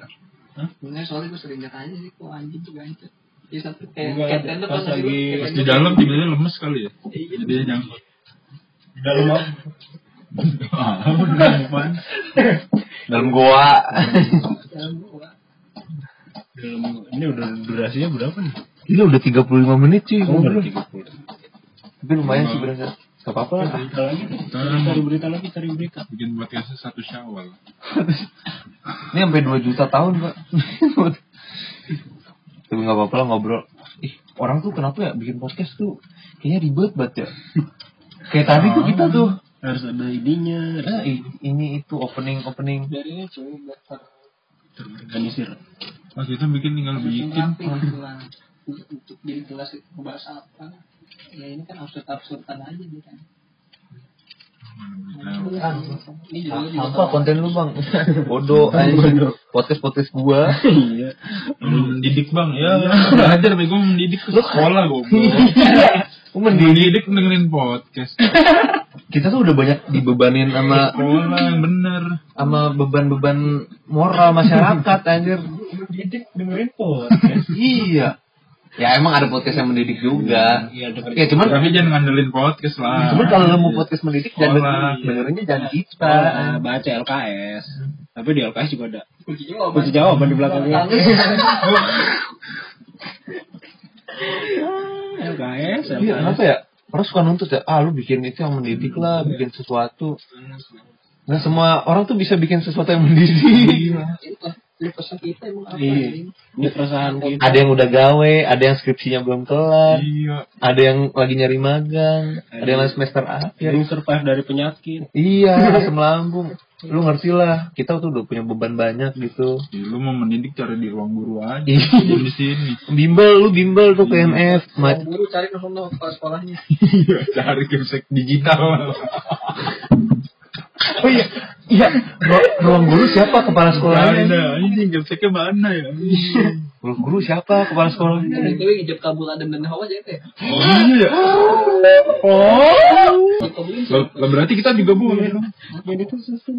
Sebenarnya soalnya gue sering lihat aja sih kok anjing tuh gancet. Iya satu kayak Enggak, kayak tender pas kan lagi- Pas di dalam tiba-tiba lemes kali ya. Iya. Jadi dia nyangkut. di dalam apa? Dalam goa. Dalam gua. Dalam ini udah durasinya berapa nih? Ini udah 35 menit sih. Oh, udah ngobrol. 30. Tapi lumayan sih berasa. Gak apa-apa lah. Berita lagi, cari berita lagi, cari berita. Bikin podcastnya satu syawal. (laughs) Ini sampai 2 juta tahun, Pak. (laughs) Tapi gak apa-apa lah ngobrol. Ih, orang tuh kenapa ya bikin podcast tuh kayaknya ribet banget ya. (laughs) Kayak tadi tuh kita tuh. Harus ada ininya, harus Nah, ini itu opening opening. Dari cuy biar terorganisir. Pas kita bikin tinggal bikin. Untuk jadi kelas ngebahas apa. Ya ini kan absurd-absurdan aja gitu kan. Juga Apa konten lu bang? Bodoh, (laughs) anjing. Podcast podcast gua. (laughs) Iya. mendidik bang ya belajar bego mendidik ke sekolah Lu (laughs) mendidik. mendidik dengerin podcast Kita tuh udah banyak dibebanin sama sekolah yang bener sama beban-beban moral masyarakat (laughs) anjir. Didik dengerin (laughs) podcast. iya. Ya emang ada podcast yang mendidik juga. Iya dengerin. Ya cuman tapi jangan ngandelin podcast lah cuman kalau lu mau podcast mendidik jangan Sekolah. dengerinnya jangan kita. Baca LKS. Tapi di LKS juga ada Kunci jawaban. kunci jawaban di belakangnya. LKS, (laughs) Iya, kenapa ya? Orang suka nuntut ya, ah lu bikin itu yang mendidik lah, bikin sesuatu. Nggak semua orang tuh bisa bikin sesuatu yang mendidik. Itu ini pesan kita emang apa? Iya. keresahan kita. Ada yang udah gawe, ada yang skripsinya belum kelar, iya ada yang lagi nyari magang, ada yang lagi semester akhir. Yang survive dari penyakit. Iya, (laughs) asam lambung. Lu ngerti lah, kita tuh udah punya beban banyak gitu. Ya, lu mau mendidik cari di ruang guru aja Iya. Jangan di sini Bimbel, lu bimbel tuh ke MF. Ma- Mau guru cari ke kepala sekolahnya. iya cari gamesek digital (laughs) Oh iya, iya. Ru- ruang guru siapa kepala sekolahnya? ada ini gameseknya mana ya Ruang guru siapa kepala sekolahnya? Itu hijab kabul Adam dan Hawa aja ya. oh iya Oh. Kabulin sih. lah lah berarti kita juga boleh dong Jadi tuh susah.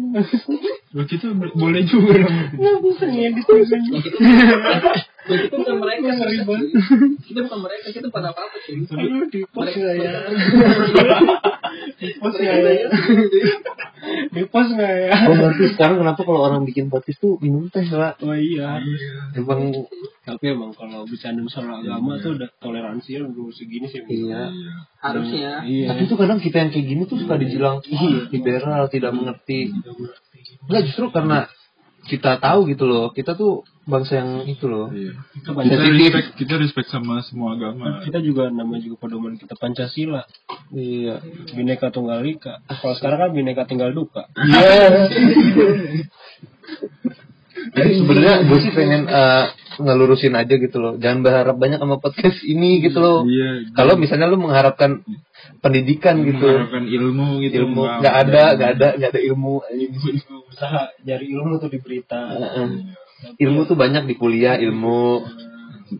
Lah, kita bo- boleh juga dong Nggak bisa ngedit juga. Ya, kita, (laughs) kita bukan mereka Ngeri banget. Kita bukan mereka, kita bukan apa-apa cuy. Aduh, di post nggak ya? Di Mereka nggak ya? bayar. Di post nggak ya? Gue ngerti sekarang kenapa kalau orang bikin podcast tuh minum teh lah. Oh iya. Emang Tapi emang kalau bercanda soal agama tuh udah toleransi ya udah segini sih. iya. Harusnya. Iya. Tapi tuh kadang kita yang kayak gini tuh suka dibilang liberal, tidak mengerti. Enggak justru karena kita tahu gitu loh, kita tuh bangsa yang itu loh. Iya. Kita Pancasila. respect kita respect sama semua agama Kita juga namanya juga pedoman kita Pancasila. Iya. Bineka Tunggal Ika. Kalau sekarang kan Bineka Tunggal Duka. Iya. (laughs) Jadi sebenarnya gue sih pengen eh, ngelurusin aja gitu loh. Jangan berharap banyak sama podcast ini gitu loh. iya Kalau misalnya lu mengharapkan pendidikan gitu, mengharapkan ilmu gitu ilmu nggak ada, nggak ada, nggak ada ilmu. Usaha cari ilmu tuh di berita. Heeh. Ilmu tuh banyak di kuliah, ilmu.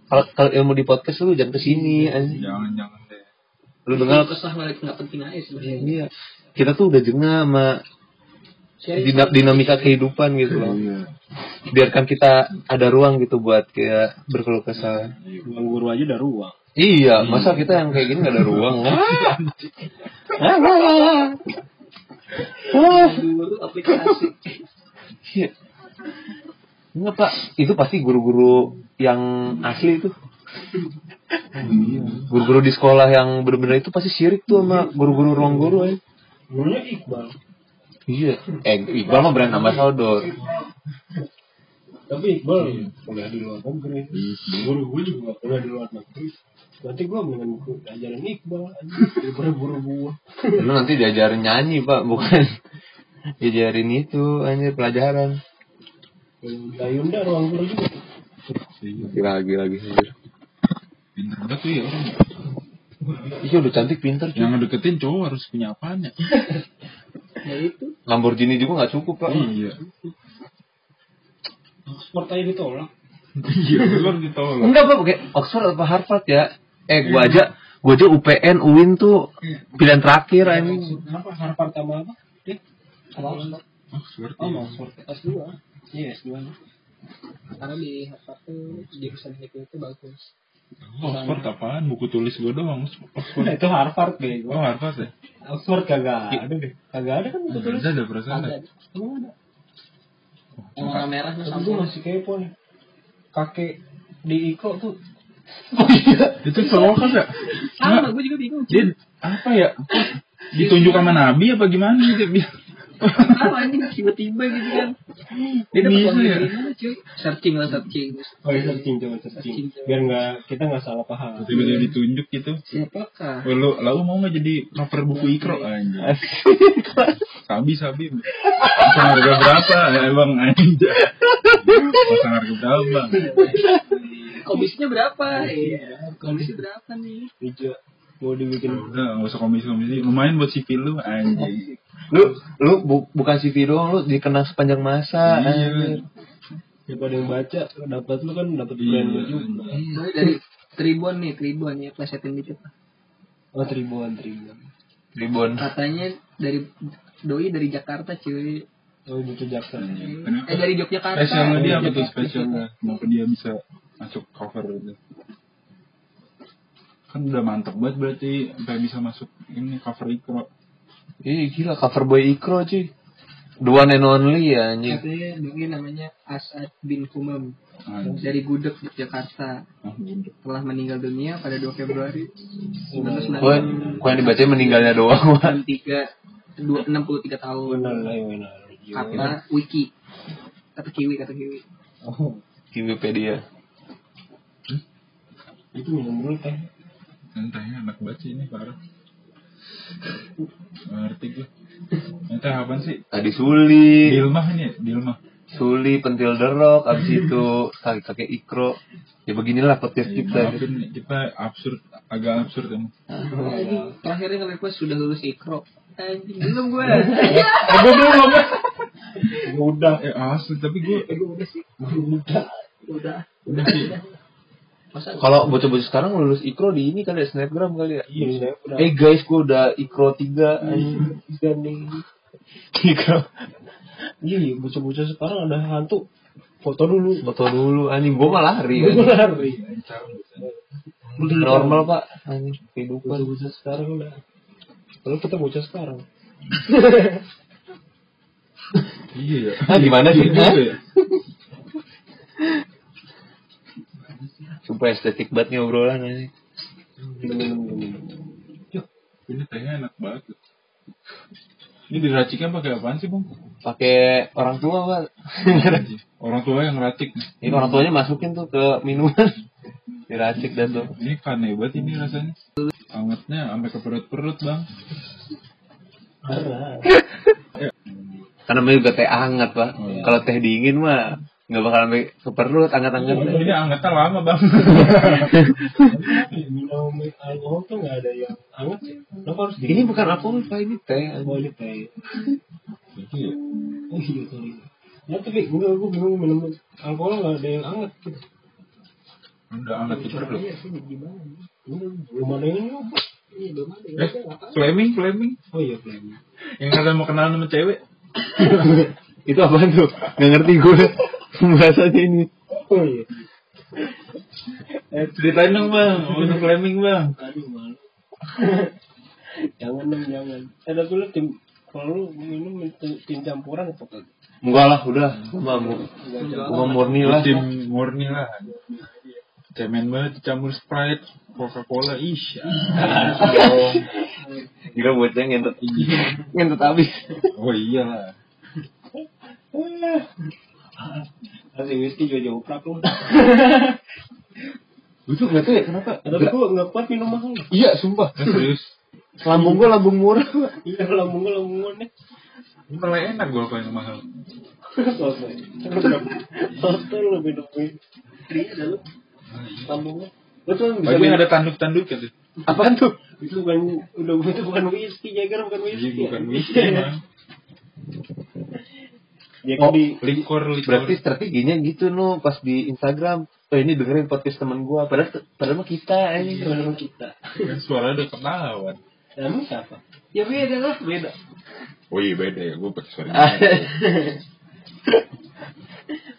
Kalau kalau ilmu di podcast lu jangan ke sini. anjing. jangan jangan deh Lu dengar? Kesah balik nggak penting aja sebenarnya. Iya. Kita tuh udah jengah sama dina- dinamika kehidupan gitu loh. Biarkan kita ada ruang gitu buat kayak berkeluh kesah. Ruang guru aja udah ruang. Iya, masa kita yang kayak gini gak ada ruang? (laughs) guru aplikasi. Iya. Enggak pak, itu pasti guru-guru yang asli itu. Guru-guru di sekolah yang bener-bener itu pasti syirik tuh sama guru-guru ruang guru ya. Gurunya Iqbal. Iya. Eh, Iqbal mah brand ambassador. Tapi Iqbal kuliah di luar negeri. Guru gue juga kuliah di luar negeri. Nanti gue mendingan guru ajaran Iqbal. Daripada guru gue. Lu nanti diajarin nyanyi pak, bukan diajarin itu anjir pelajaran. Dayunda ruang guru juga. Gila lagi lagi pinter banget tuh ya orang Iya udah cantik pintar cuy. yang ngedeketin cowok harus punya apaan ya (laughs) Ya itu. Lamborghini juga nggak cukup pak. iya Sport aja ditolak. (laughs) iya harus ditolak Enggak pak, pakai Oxford atau Harvard ya? Eh gua aja, gua aja UPN, UIN tuh pilihan terakhir anjing. Apa Harvard sama apa? Dia? Sama Oxford. Oxford Oh, iya. Oxford. S2. Iya, S2. Karena di Harvard tuh jurusan itu itu bagus. Oxford apaan buku tulis gue doang Oxford Nah, itu Harvard oh bego. Harvard ya Oxford kagak ada deh. Kagak ada kan itu tulis. ada ada perasaan Ada. Emang ada. Yang warna merahnya Tapi sama. gue masih kepo nih. Kakek di Iko tuh itu cowok kan ya Sama, gue juga bingung. dia apa ya ditunjuk sama nabi apa gimana gitu Apa anjing tiba-tiba gitu kan. Dia dapat Bisa uang ya? cuy? Searching lah searching. Oh iya searching coba Searching. Biar nggak kita nggak salah paham. tiba-tiba ditunjuk gitu Siapakah? Oh, lu lalu mau nggak jadi cover buku ikro aja (laughs) sabi sabi pasang harga berapa ya emang aja pasang harga berapa Komisinya berapa? Iya. Komisi berapa nih? Hijau mau dibikin udah nggak usah komisi komisi lumayan buat CV lu anjing Lu lu bu- bukan CV doang, lu dikenang sepanjang masa Iya. anjir. daripada yang baca dapat lu kan dapat Iya. juga Doi dari Tribun nih, Tribun ya, plesetin dikit lah. oh tribuan tribuan Ribon. Katanya dari Doi dari Jakarta cuy. oh gitu Jakarta Kenapa? Eh dari Yogyakarta. Spesialnya dia apa tuh spesialnya? Kenapa dia bisa masuk cover itu? Kan udah mantep banget berarti sampai bisa masuk ini cover ikro. Ih gila cover boy Ikro cuy. The one and only ya anjing. Katanya Doi namanya Asad bin Kumam dari Gudeg Yogyakarta. Ah, gunduk. Telah meninggal dunia pada 2 Februari Kok 1993. kok yang dibaca meninggalnya doang Wan. 63 dua- 63 tahun. benar Kata Wiki. Kata Kiwi, kata Kiwi. oh Wikipedia. itu minum dulu teh Entahnya anak baca ini parah. Ngerti gue. Entah apaan sih? Tadi Suli, Dilmah ini ya? Dilmah. Suli pentil derok, abis itu kakek kakek Ikro. Ya beginilah podcast Ya, kita. maafin nih, kita absurd, agak absurd emang. Anjing, terakhirnya nge-request sudah lulus ikro. Anjing, (laughs) belum gue. Gue belum udah Eh asli, tapi gue udah sih. udah Udah. udah sih. Masa Kalau bocah-bocah sekarang lulus Ikro di ini kali ya snapgram kali ya. iya saya udah Eh guys, gue udah Ikro 3 anjing. dan nih Ikro. iya iya bocah-bocah sekarang ada hantu foto dulu Foto dulu anjing gue malah lari Gue anjing. lari Normal pak anjing kehidupan. bocah-bocah sekarang udah kalau kita bocah sekarang Iya ya. Ah gimana sih? Ya. Sumpah estetik banget nih obrolan anjing. Ini tehnya enak banget. Ini diraciknya pakai apaan sih bang? Pakai orang tua pak. (laughs) Orang tua yang racik. Ini orang tuanya masukin tuh ke minuman. (laughs) Diracik dan tuh. Ini kan hebat ini rasanya. Angetnya sampai ke perut-perut bang. (laughs) Karena namanya juga teh hangat pak. Oh, iya. Kalau teh dingin mah nggak bakal sampai ke perut hangat-hangat. Ini angetnya lama bang. (laughs) minum alkohol tuh nggak ada yang hangat sih harus ini bukan alkohol pak ini teh. oh ini teh Iya. oh iya sorry ya tapi gue gue bingung minum alkohol nggak ada yang hangat gitu Udah anget. Iya sih, gimana? Belum ada yang nyoba Iya, belum ada. Eh, Fleming, Fleming. oh iya Flam Yang kata mau kenalan sama cewek. (laughs) Itu apaan tuh? Nggak ngerti gue bahasanya ini. oh iya Eh, ceritain dong bang, mau Fleming bang. aduh malu jangan dong jangan eh tapi lu tim kalau lu minum tim, tim campuran apa kan Enggak lah, udah. Gua mau gua murni lah. Tim murni lah. Cemen banget dicampur Sprite, Coca-Cola, ish. Gila bocah ngentot ngentot habis. Oh iyalah. Kasih whisky juga jauh prak lu Gue tuh nggak tahu ya kenapa. tapi gue nggak kuat minum mahal Iya, sumpah. (laughs) Serius. Lambung gue lambung murah. Iya lambung gue lambung gue nih Malah enak gue kalau yang mahal. Hotel lu minum free ada lu lambungnya lu tuh bisa minum ada tanduk-tanduk ya tuh. Apaan tuh? itu bukan udah itu bukan whisky Jagger bukan whisky Iya bukan ya. whisky mah. Jagger Oh, di Likor, likor. Berarti strateginya gitu no pas di Instagram. Oh ini dengerin podcast teman gua. Padahal padahal mah kita ini. orang kita Kan suara udah ketahuan. kamu siapa Ya beda lah, beda. Oh iya beda ya, gue pakai suara. (laughs)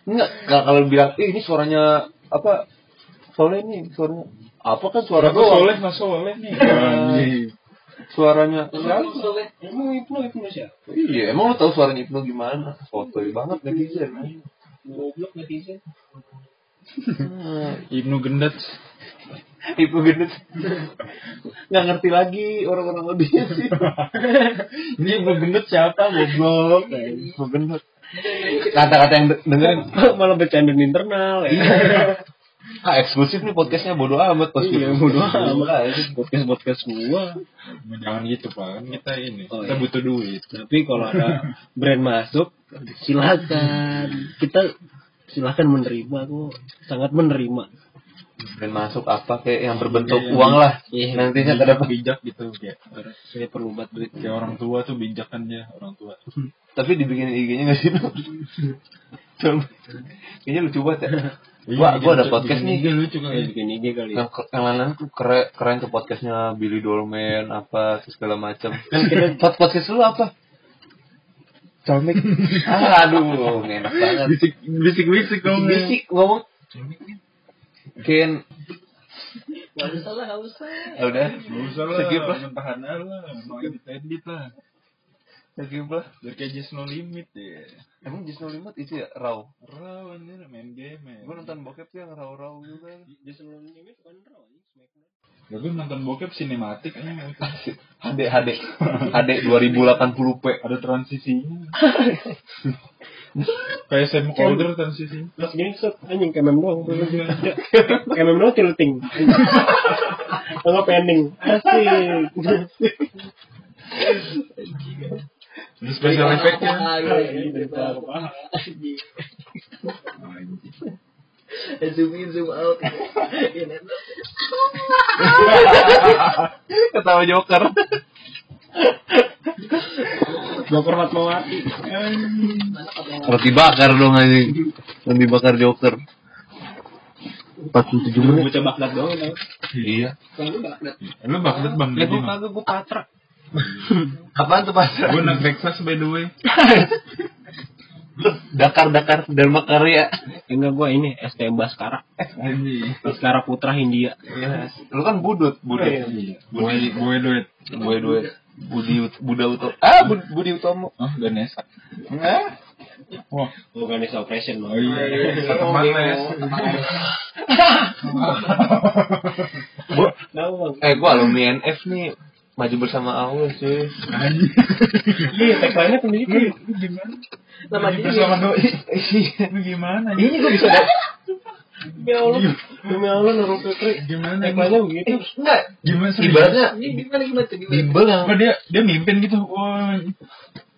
Enggak, nggak kalau bilang, eh, ini suaranya apa? Soleh nih, suaranya apa kan suara gua? soleh, mas soleh nih. (laughs) Suaranya Emang itu itu siapa Iya, emang lu tahu suaranya Ibnu gimana? Fotoy banget netizen. goblok netizen (laughs) Ibnu Gendat. Ibnu gendut. Nggak ngerti lagi orang-orang lebih sih. (laughs) Ini Ibnu Gendat siapa? Goblok. Ibnu gendut. (laughs) Kata-kata yang de- dengerin malah bercanda internal ya ah eksklusif nih podcastnya bodo amat pas iya gitu. bodo amat podcast podcast gua Jangan gitu pak, kita ini. Oh, kita iya. butuh duit. tapi kalau ada brand masuk silakan kita silakan menerima kok sangat menerima brand masuk apa kayak yang berbentuk Iya, uang lah Iya. nantinya bijak, depan bijak gitu kayak Saya perlu buat duit. kayak orang tua tuh bijak kan dia orang tua tapi dibikin IG-nya nggak sih (laughs) Coba. kayaknya lucu banget ya (laughs) gua gua ada podcast nih. Iya lucu kan Kayak bikin IG kali. yang, yang lain tuh keren keren tuh podcastnya Billy Dolmen apa segala macam kan kita (laughs) pod- podcast lu apa? Comik. (laughs) Ah, aduh enak banget. Bisik bisik bisik kamu bisik ngomong Ken. Gak usah lah, gak usah. udah. Gak usah lah, Skip lah. mentahan aja lah, mau edit edit lah. Skip lah Biar kayak Just No Limit ya. emang Just No Limit itu ya raw Raw anjir main game ya. gua nonton bokep tuh yang raw raw juga Just Lone Limit bukan raw ini Smackdown. Ya gue nonton bokep sinematik aja HD HD HD 2080p Ada transisinya. (laughs) kayak Sam Calder transisinya. Terus gini set anjing kayak mem doang. (laughs) Kayak mem doang tilting. Enggak (laughs) pending. Asik. Ini special effect-nya. Gitu. Zoom in, zoom out. Ini. ketawa Joker Joker Fatmawati. roti bakar dong anjing roti bakar Joker 47 Gue menit bocah Baghdad doang iya Kalau lu Baghdad. Lu Baghdad bang Ya mah. kagak patra. (laughs) apaan tuh pas Gue anak Texas by the way. Dakar Dakar Dharma Karya Enggak gue ini STM Baskara. Baskara Putra Hindia. Iya. lu kan budut budut Iya. Budi gue duit. gue duit Budi Buda Utomo ah Bud- Budi Utomo Oh Ganesha. Hah? Wah. Bukan Nesa Operation Oh iya. Teman les. (laughs) Gua- bang. eh gue alumni NF nih maju bersama Allah sih. Iya tagline-nya pendidikan. Lu gimana? Nama dia. bersama doi. Lu gimana? ini gue bisa Demi Allah. Demi Allah Nurul Fikri. Gimana? Tagline-nya begitu. enggak Gimana sih? ibaratnya Ini gimana gimana tuh gimana? bimbel yang Apa dia dia mimpin gitu?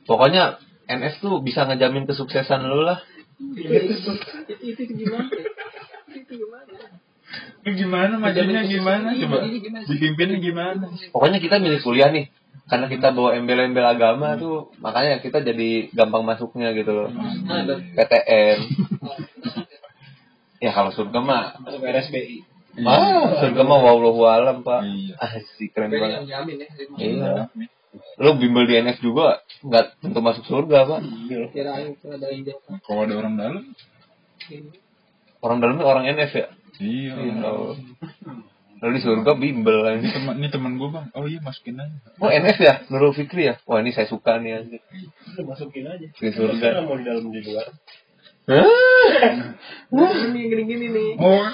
Pokoknya NF tuh bisa ngejamin kesuksesan lu lah Itu itu gimana? Itu gimana? Lu gimana majunya gimana? Coba Ini gimana? dipimpinnya gimana? pokoknya kita milih kuliah nih karena kita bawa embel-embel agama tuh makanya kita jadi gampang masuknya gitu loh Ah, dan PTN ya kalau surga mah Masuk RSBI. ah surga mah wallahu alam pak Iya. asik keren yang banget jamin ya. iya lu bimbel di NF juga nggak tentu masuk surga pak Kirain itu ada ide. Kalau ada orang dalam? orang dalamnya orang NF ya Iya. Oh. Lalu di surga bimbel Ini teman ini teman gue bang. Oh iya masukin aja. Oh NF ya? Nurul Fikri ya? Wah ini saya suka nih anjing. Udah masukin aja. Di surga. Mau di dalam di luar. Ini gini-gini nih. Oh.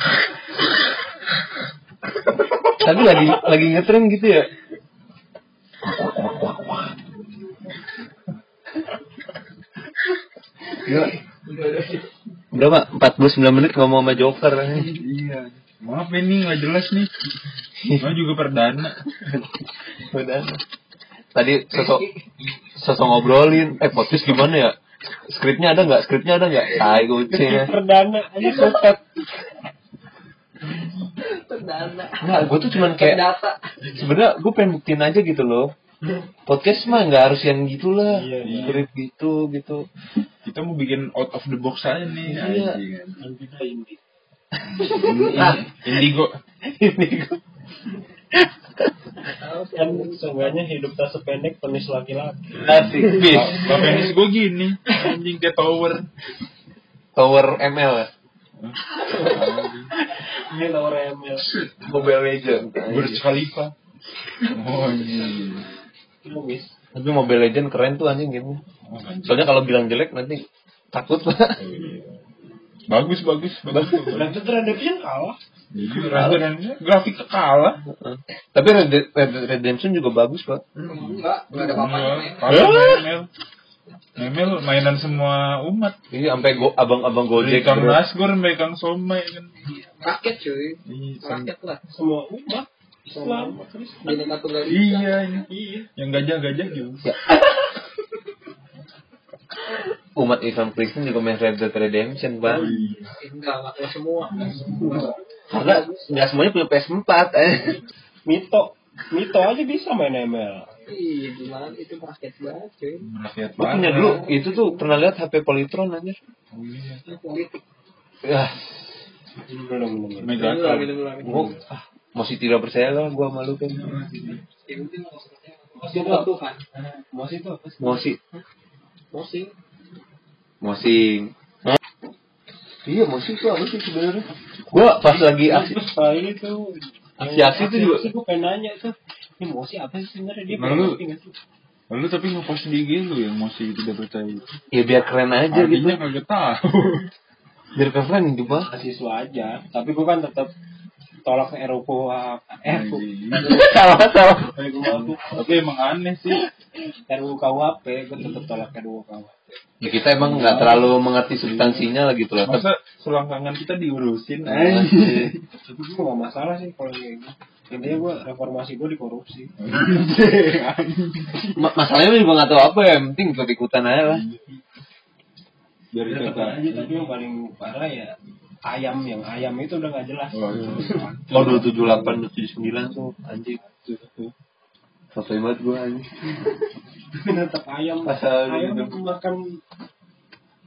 Tapi lagi lagi ngetren gitu ya. Gila. Udah pak, 49 menit ngomong sama Joker Iya. Maaf ini nggak jelas nih. Mau juga perdana. Udah. Tadi sosok sosok ngobrolin, eh podcast gimana ya? Skripnya ada nggak? Skripnya ada nggak? Tai kucing ya. Perdana aja sotet. Perdana. Nah, gue tuh cuman kayak Data. sebenarnya gue pengen buktiin aja gitu loh. Podcast mah nggak harus yang gitulah, Iya, iya. skrip gitu gitu. Kita mau bikin out of the box aja nih. Iya. anjing. Kita ini. Nah, Indigo. sih. Kan seenggaknya hidup tak sependek penis laki-laki. asik bis penis gue gini. Anjing kayak tower. Tower ML ya, Ini nomor ML. Mobile Legend. Burj Khalifa. Oh iya. Lumis. Tapi Mobile Legend keren tuh anjing gitu. Soalnya kalau bilang jelek nanti takut (laughs) lah. Bagus bagus bagus. Dan itu Redemption kalah. Iya, grafiknya kalah. Tapi Red Dead Red Redemption juga bagus kok. Enggak, enggak ada apa-apa. Memel, Memel mainan semua umat. Ini sampai go, abang-abang Gojek Kang. Nasgor sampai Kang Somai kan. Rakyat cuy. Iya, Rakyat lah. Semua umat. Islam. Bineka tunggal ika. Iya, ini. Iya. Yang gajah-gajah gitu. Umat Islam Kristen juga main Red Dead Redemption bang. Enggak, enggak kelas semua. Karena nggak semuanya punya PS4 eh. (laughs) Mito, Mito aja bisa main ML. Ih, gimana itu rakyat banget cuy. Rakyat Gue punya dulu itu tuh pernah lihat HP Polytron aja. Oh, iya. Politik. Ya, Belum, belum. Mega Minum dulu, minum dulu, minum dulu. Masih tidak percaya lah gua malu kan. Masih itu Tuhan. Mos itu apa sih? Mosi. Iya, mosi itu apa sih sebenarnya? Gua pas lagi aksi Terus kali itu Aksi-aksi itu juga- Gue pengen nanya tuh Ini Mosi apa sih sebenarnya dia Nah, lu- ngerti nggak sih? Lalu tapi ngepost di IG lu yang masih tidak percaya. ya biar keren aja gitu. Artinya kagak tahu. Biar keren gitu, Pak. mahasiswa aja tapi gue kan tetap tolak RUU eh salah, salah. Tapi emang aneh sih. RUU KUHP gue tetap tolak RUU KUHP Ya, kita emang nggak terlalu mengerti substansinya lah gitu lah. Masa selangkangan kita diurusin? Anjir. tapi gue gak masalah sih kalau kayak gitu intinya gue reformasi gue dikorupsi Ma- masalahnya juga nggak tahu apa ya, yang penting ikut ikutan aja lah. Dari tetap aja tapi yang paling parah ya ayam yang ayam itu udah gak jelas Oh, iya. Oh dua tujuh delapan dua tujuh sembilan tuh anjing. Foto banget gua anjing. tetap ayam Pasal ayam gitu. makan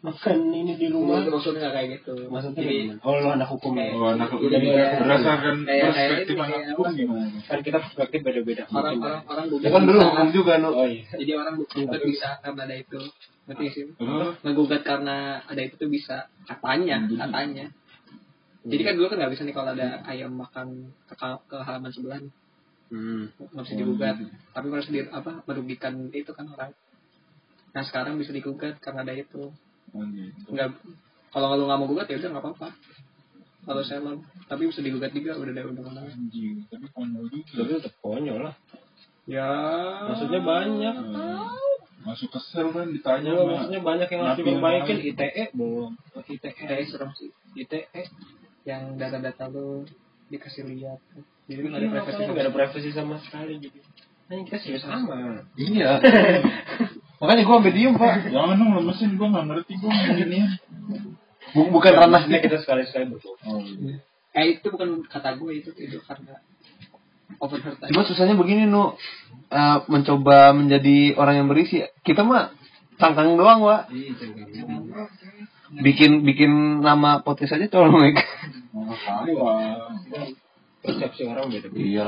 makan ini di rumah Itu maksudnya nggak kayak gitu. maksudnya Jadi, gimana? oh lo anak hukum ya Oh, anak Jadi jadi kayak- berdasarkan kayak- kayak perspektif ini, anak kayak hukum gimana? kan kita perspektif beda-beda orang orang orang Ya gugat kan dulu hukum juga nu. oh iya Jadi orang gugat bisa karena ada itu. Ngerti sih? Ngegugat karena ada itu tuh bisa katanya, katanya. Jadi kan dulu kan nggak bisa nih kalau ada ayam makan ke, ke halaman sebelah nih. Hmm. nggak bisa digugat. Tapi harus di apa merugikan itu kan orang. Nah sekarang bisa digugat karena ada itu. Oh, gitu. nggak kalau lu nggak mau gugat ya udah nggak apa-apa. Kalau saya mau tapi bisa digugat juga udah ada undang-undang. Anjing, tapi konyol juga. tapi tetap konyol lah. Ya. Maksudnya banyak. Hmm. Masuk ke sel kan ditanya Ya, maksudnya banyak yang harus diperbaikin. ITE belum ITE ITE serem sih. ITE yang data-data lu dikasih lihat jadi nggak ada Iya, privasi nggak ada privasi sama sekali jadi nah, kita serius amat Iya. (laughs) Makanya gua sampai diem pak. Jangan dong lemesin, gue gak ngerti gue ya. Bu- Bukan ranahnya Ini kita sekali-sekali betul Oh, iya. eh itu bukan kata gue itu itu karena overheard. Cuma susahnya begini nu Eh, mencoba menjadi orang yang berisi. Kita mah tangkang doang wa. Bikin bikin nama podcast aja colong persepsi orang beda Iya.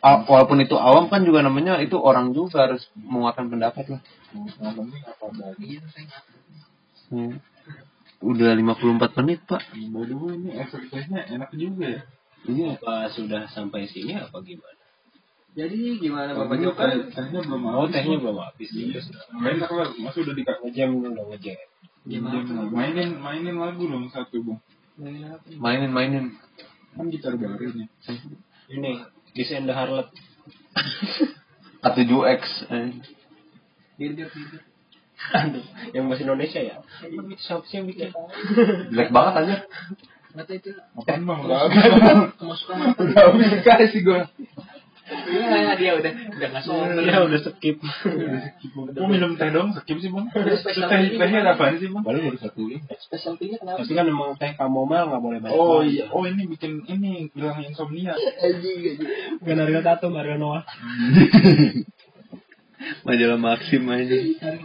Walaupun itu awam kan juga namanya itu orang juga harus menguatkan pendapat lah. Yang penting apa bagus. Hmm. Udah 54 menit pak. By the way, ini exercise-nya enak juga ya. Iya. apa sudah sampai sini apa gimana jadi gimana bapak Ini Joko teh- tehnya belum oh habis. tehnya Bang. belum habis Iya. Enak lah, masa udah dikasih ngejam dulu ngejam gimana Mainin, mainin lagu dong satu apa? Mainin mainin. Kan gitar baru nih. ini Kiss and the Harlot (laughs) A7X. Eh. Biar biar biar. Aduh, yang bahasa Indonesia ya siapa sih yang bikin Jelek banget aja. Nggak tahu itu Apaan bang? Kemasukan? Udah habis kasih gue. Iya dia udah udah nggak sombong. ya udah skip Kok minum teh dong? Skip sih bang. Udah teh tehnya apaan sih bang? baru baru satu ini Specialty-nya kenapa? tapi kan emang teh kamomel nggak boleh banyak Oh iya, oh ini bikin ini hilangin insomnia. Anjing (laughs) anjing. bukan harga tato harga Noah Majalah Maxim aja.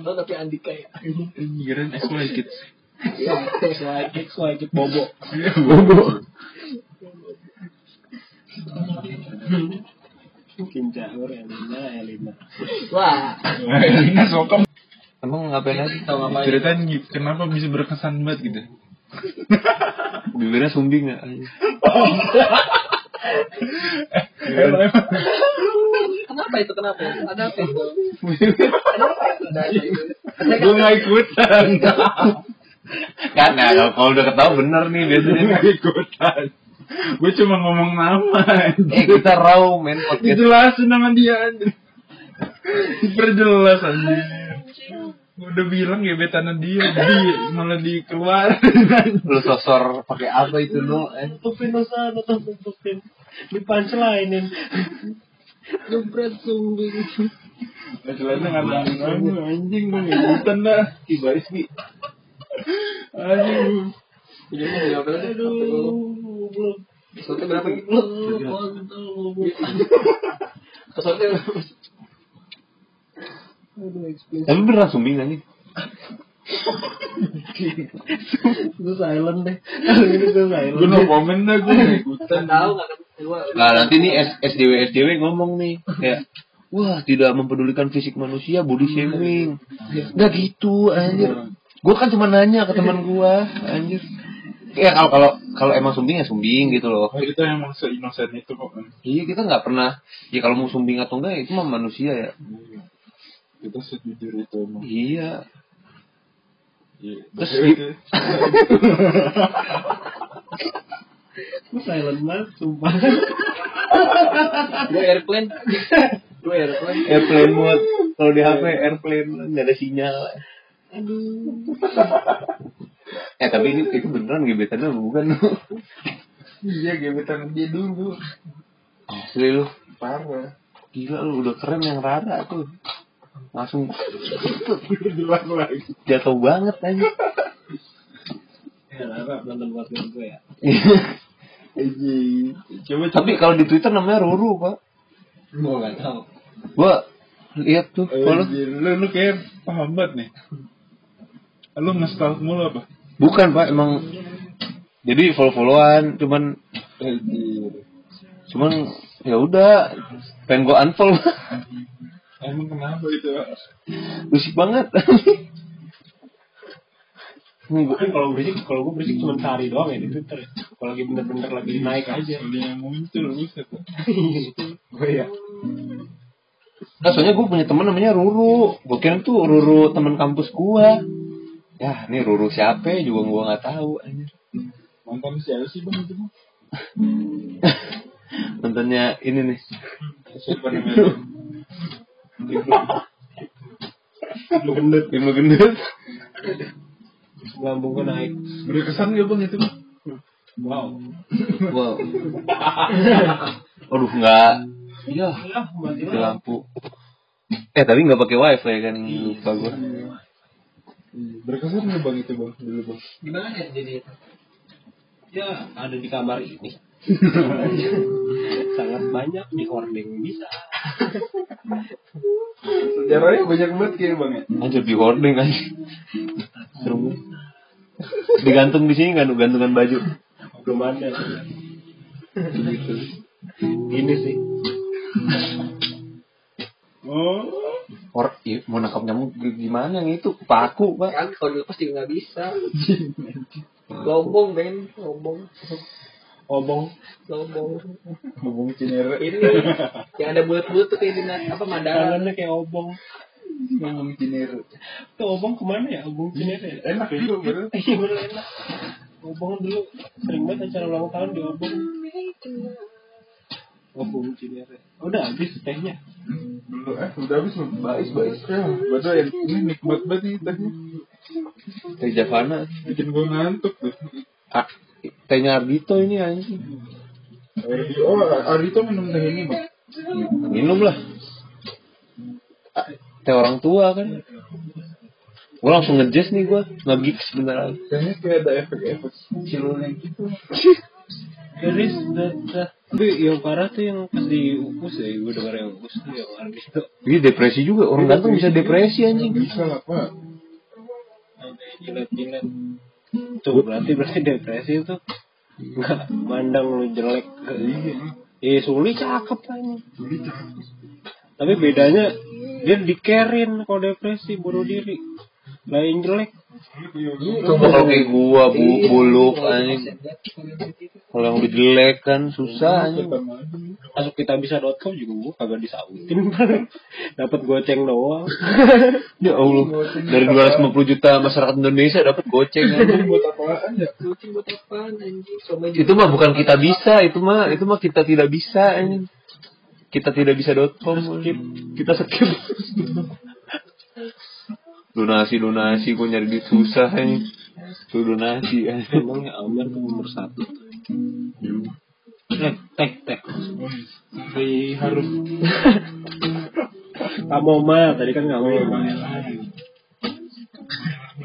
Tapi Andika ya. Kirain XY Kids. XY XY kit bobo Bobo. (laughs) Kinca Elina Elina Wah. Elina sokam. Emang ngapain lagi? Tahu ngapain? Ceritain gi- kenapa bisa berkesan banget gitu. (laughs) Bibirnya sumbing nggak? Emang emang. Kenapa itu kenapa? Ada apa itu? Kenapa itu? Apa? Gue gak ikutan. Nah, kalau- udah ketawa bener nih biasanya. Gue gak ikutan. (laughs) Gue cuma ngomong nama. Eh kita raw men podcast. Dijelasin sama dia anjir. Diperjelas anjir. Gua Udah bilang gebetan dia, dia malah dikeluarin. Lu sosor pakai apa itu lu? Eh. tutupin dosa atau tutupin di punchline-in Gebrat sumbing. Jelasnya ngatain kamu anjing gak ikutan dah. Tiba Rizky. Aduh. Jadi mau jawab apa? aduh goblok. Pesawatnya berapa gitu? Pesawatnya (laughs) berapa? Aduh. Tapi beneran sumbing anjing. Gue silent deh. Ini gue silent. Gue no komen dah gue ikutan. Tahu Nah nanti nih SDW SDW ngomong nih kayak wah tidak mempedulikan fisik manusia body shaming. Gak gitu anjir. Gue kan cuma nanya ke teman gue anjir. Ya kalau kalau kalau emang sumbing ya sumbing gitu loh. Oh, kita emang se-innocent itu kok. Iya kita nggak pernah. Ya kalau mau sumbing atau enggak ya itu mah manusia ya. Kita sejujur itu emang. Iya. Iya. Terus oke. Gue silent banget, sumpah. Gue airplane. Gue airplane. Airplane mode. Kalau di HP airplane nggak ada sinyal. Aduh. Eh tapi ini itu beneran gebetannya bukan lu. Iya gebetan dia dulu. Asli lu. Parah. Gila lu udah keren yang Rara tuh. Langsung jatuh banget aja. Ya, Rara nonton podcast gue ya. Aji. Coba Tapi kalau di Twitter namanya Ruru, Pak. Gue gak tau. Gua lihat tuh kalau Aji. Lu lu kayak paham banget nih. Lu nge-stalk mulu apa? bukan, Pak, emang jadi follow-followan cuman Aji. cuman ya udah pengen gua unfollow (laughs) Emang kenapa itu? berisik banget Gua- Kan kalau berisik, kalau gue berisik cuma sehari doang ya di Twitter. Kalau lagi bener-bener lagi naik aja. Dia yang muncul buset. Gue ya. Nah, soalnya gue punya temen namanya Ruru. Gue kira tuh Ruru temen kampus gua. Ya, ini Ruru siapa ya juga gua nggak tahu. anjir. Mantan siapa sih bang itu? Bang? (laughs) Nontonnya ini nih. Siapa namanya? Lu gendut. Tim gendut. Lambung gue naik. Berkesan gak bang itu? Bang? Wow. Wow. Aduh nggak. Iya. Mati Mati lah. lampu. Eh tapi nggak pakai wifi kan lupa gua. Berkesan gak bang itu bang? Dulu bang. Gimana ya jadi itu? Ya, ada di kamar ini. (laughs) Sangat banyak di hording bisa. Sejarahnya banyak banget kayak bang ya. Anjir di hoarding kan. Seru. Digantung di sini kan gantungan baju. Belum ada. Ini sih. Oh. Or, iya, mau nangkap nyamuk gimana nih itu paku pak. Kan kalau dilepas juga nggak bisa. (laughs) Lombong men, lombong, Obong. lombong. Ngomong Cinere. Ini yang ada bulat-bulat tuh kayak di na- apa Mandala. Tangannya kayak obong. Ngomong Cinere. Tuh obong ke mana ya? Obong Cinere. Enak juga bener. Iya bener enak. Obong dulu sering banget acara ulang tahun di obong. Obong Cinere. Udah habis tehnya. Belum eh udah habis? Bais bais. Ya, betul ya. Ini nikmat banget nih tehnya. Teh Javana. Bikin gua ngantuk tuh. Ah, tehnya Ardito ini anjing. Oh Ardi tuh minum teh ini bang. Minum lah. Ah, Teh orang tua kan. Gue langsung ngejazz nih gue, nge sebentar lagi. Kayaknya kayak ada efek-efek cilulnya gitu. Jadi tapi yang parah tuh yang pas di Ukus ya, gue denger yang Ukus tuh yang Ardito. Iya depresi juga, orang ganteng bisa depresi anjing. Bisa lah pak. Jilat-jilat. Tuh berarti berarti depresi tuh (laughs) nggak mandang lu jelek. Eh Suli cakep kan. Tapi bedanya dia dikerin kalau depresi bunuh diri. Lain jelek. Coba kalau kayak gua bu buluk anjing. Kalau yang udah jelek kan susah anjing. Masuk kita bisa.com juga gua kagak disautin. (laughs) Dapat goceng doang. (laughs) Ya Allah, dari 250 juta masyarakat Indonesia dapat goceng anjing. Buat apaan ya? Kucing buat apaan anjing? Itu mah bukan kita bisa, itu mah itu mah kita tidak bisa anjing. Kita tidak bisa.com skip. Kita skip. (laughs) donasi donasi gua nyari duit susah anjing. Tuh donasi anjing. Emangnya Amer tuh nomor satu. Eh, teh, teh. Di harus Kamu mah tadi kan kamu mah.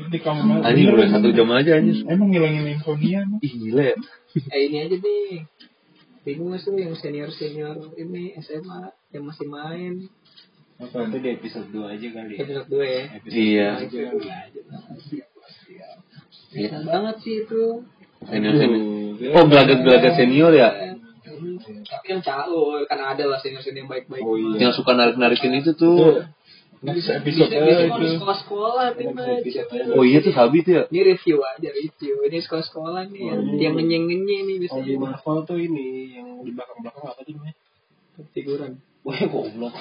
di kamar. Anjing udah satu jam aja anjir. Emang ngilangin insomnia mah. Ih gila ya. eh ini aja nih bingung nggak sih yang senior senior ini SMA yang masih main Apa itu di episode 2 aja kali ya? episode 2 ya Iya. Episode lah. Enak banget sih itu Senior senior. Oh gelagat-gelagat senior ya. tapi yang calo kan ada lah senior senior yang baik baik Oh iya. Yang suka narik-narikin itu tuh. Bisa bisa episode bisa itu. di sekolah sekolah tim Oh iya tuh Sabi tuh ya. ini review aja review ini sekolah sekolah nih yang, yang ngenyeng ngenyeng nih Kalau di biasanya Marvel tuh ini yang di belakang-belakang apa tuh namanya? figuran Wah, goblok.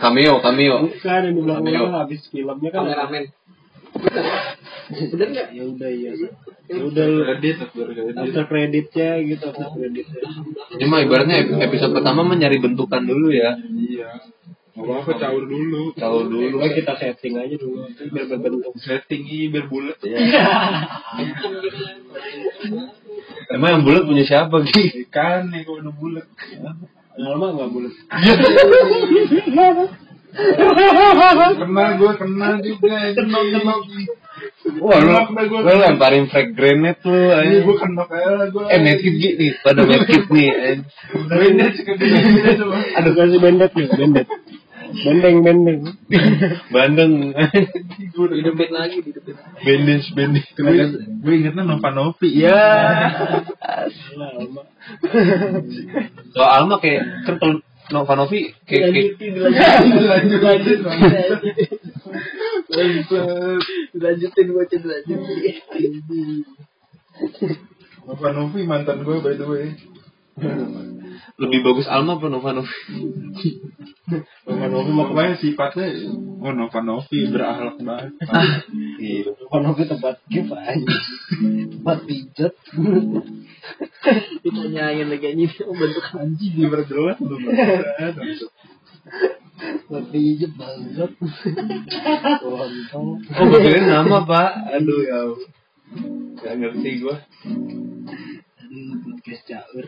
Cameo, cameo. Bukan yang di belakang-belakang habis filmnya kan. kameramen bener nggak Ya udah iya. Ya udah lu Kredit, kredit. after creditnya gitu after creditnya. Ini mah ibaratnya episode pertama mah nyari bentukan dulu ya. Iya. Gak apa-apa caur dulu. Caur dulu. Pokoknya kita setting aja dulu biar berbentuk. Setting iya biar bulat ya. (laughs) Emang yang bulat punya siapa Ki? Ikan nih kalau bulat. Lama nggak bulat. Kena gue kena juga. Kena kena. Wah lu, lu lemparin frag grenade lu. Gue kena kayak gue. Eh medkit Ki nih, pada medkit nih. coba. Ada kasih bendet nih, bendet. Bendeng, bendeng. (laughs) Bandeng. hidupin lagi hidupin Bandage, bandage. Gue ingetnya Nova Novi. Ya. (laughs) Kalau Alma kayak kan kalau Nova Novi kayak, kayak Lanjut lanjut. lanjutin coba lanjutin Nova Novi mantan gue by the way. (laughs) lebih bagus Alma apa Nova Novi? (laughs) Nova Novi mau ke mana sifatnya? Oh Nova Novi berakhlak banget. (laughs) Iya. Kalau ke tempat gift aja. Tempat pijat. ditanyain lagi oh bentuk Anjing dia berjelas belum. Tempat pijat banget. Oh gue nama pak. Aduh ya. Gak ngerti gue. Podcast caur.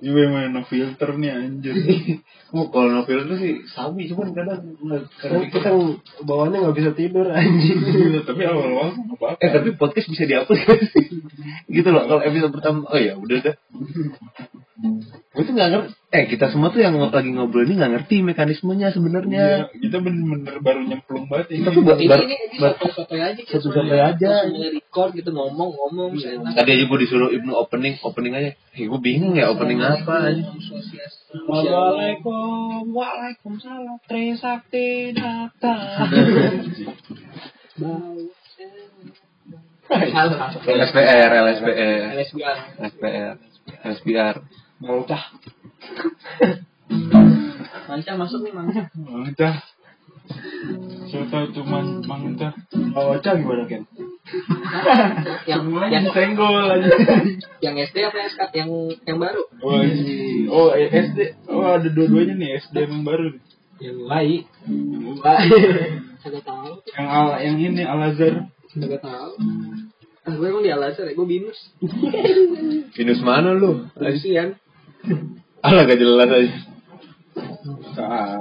Ini memang no filter nih anjir. Oh, kalau novel itu sih sabi cuman kadang Karena kita bawaannya nggak bisa tidur anjing. Tapi awal-awal nggak apa-apa. Eh tapi podcast bisa dihapus sih? gitu loh kalau episode pertama oh ya udah dah. Gue tuh nggak ngerti. Eh kita semua tuh yang lagi ngobrol ini nggak ngerti mekanismenya Iya, sebenarnya. kita bener-bener baru nyemplung banget Kita ini. tuh ba- ini bar- ini ini bar- satu-satu aja kita Satu-satu semuanya. aja. Terus mulai record gitu ngomong ngomong seenak Tadi aja gue disuruh Ibnu opening, opening aja. Eh gue bingung ya opening apa aja. Assalamualaikum, waalaikumsalam, Trisakti datang. LSPR, (laughs) LSPR, LSBR LSPR, LSPR. Mau cah. Manca masuk nih Manca Mau cah. Siapa itu man, mangta? Kalau Ocha gimana Ken? yang yang senggol aja. yang SD apa yang sekat yang yang baru Oh, anjing. oh eh, SD. Oh ada dua-duanya nih SD yang baru. nih. Yang lai. Kagak tahu Yang al yang ini Al Azhar. kagak tahu ah gue emang di Al Azhar ya gue binus Binus mana lu? Kasian (laughs) Alah gak jelas aja.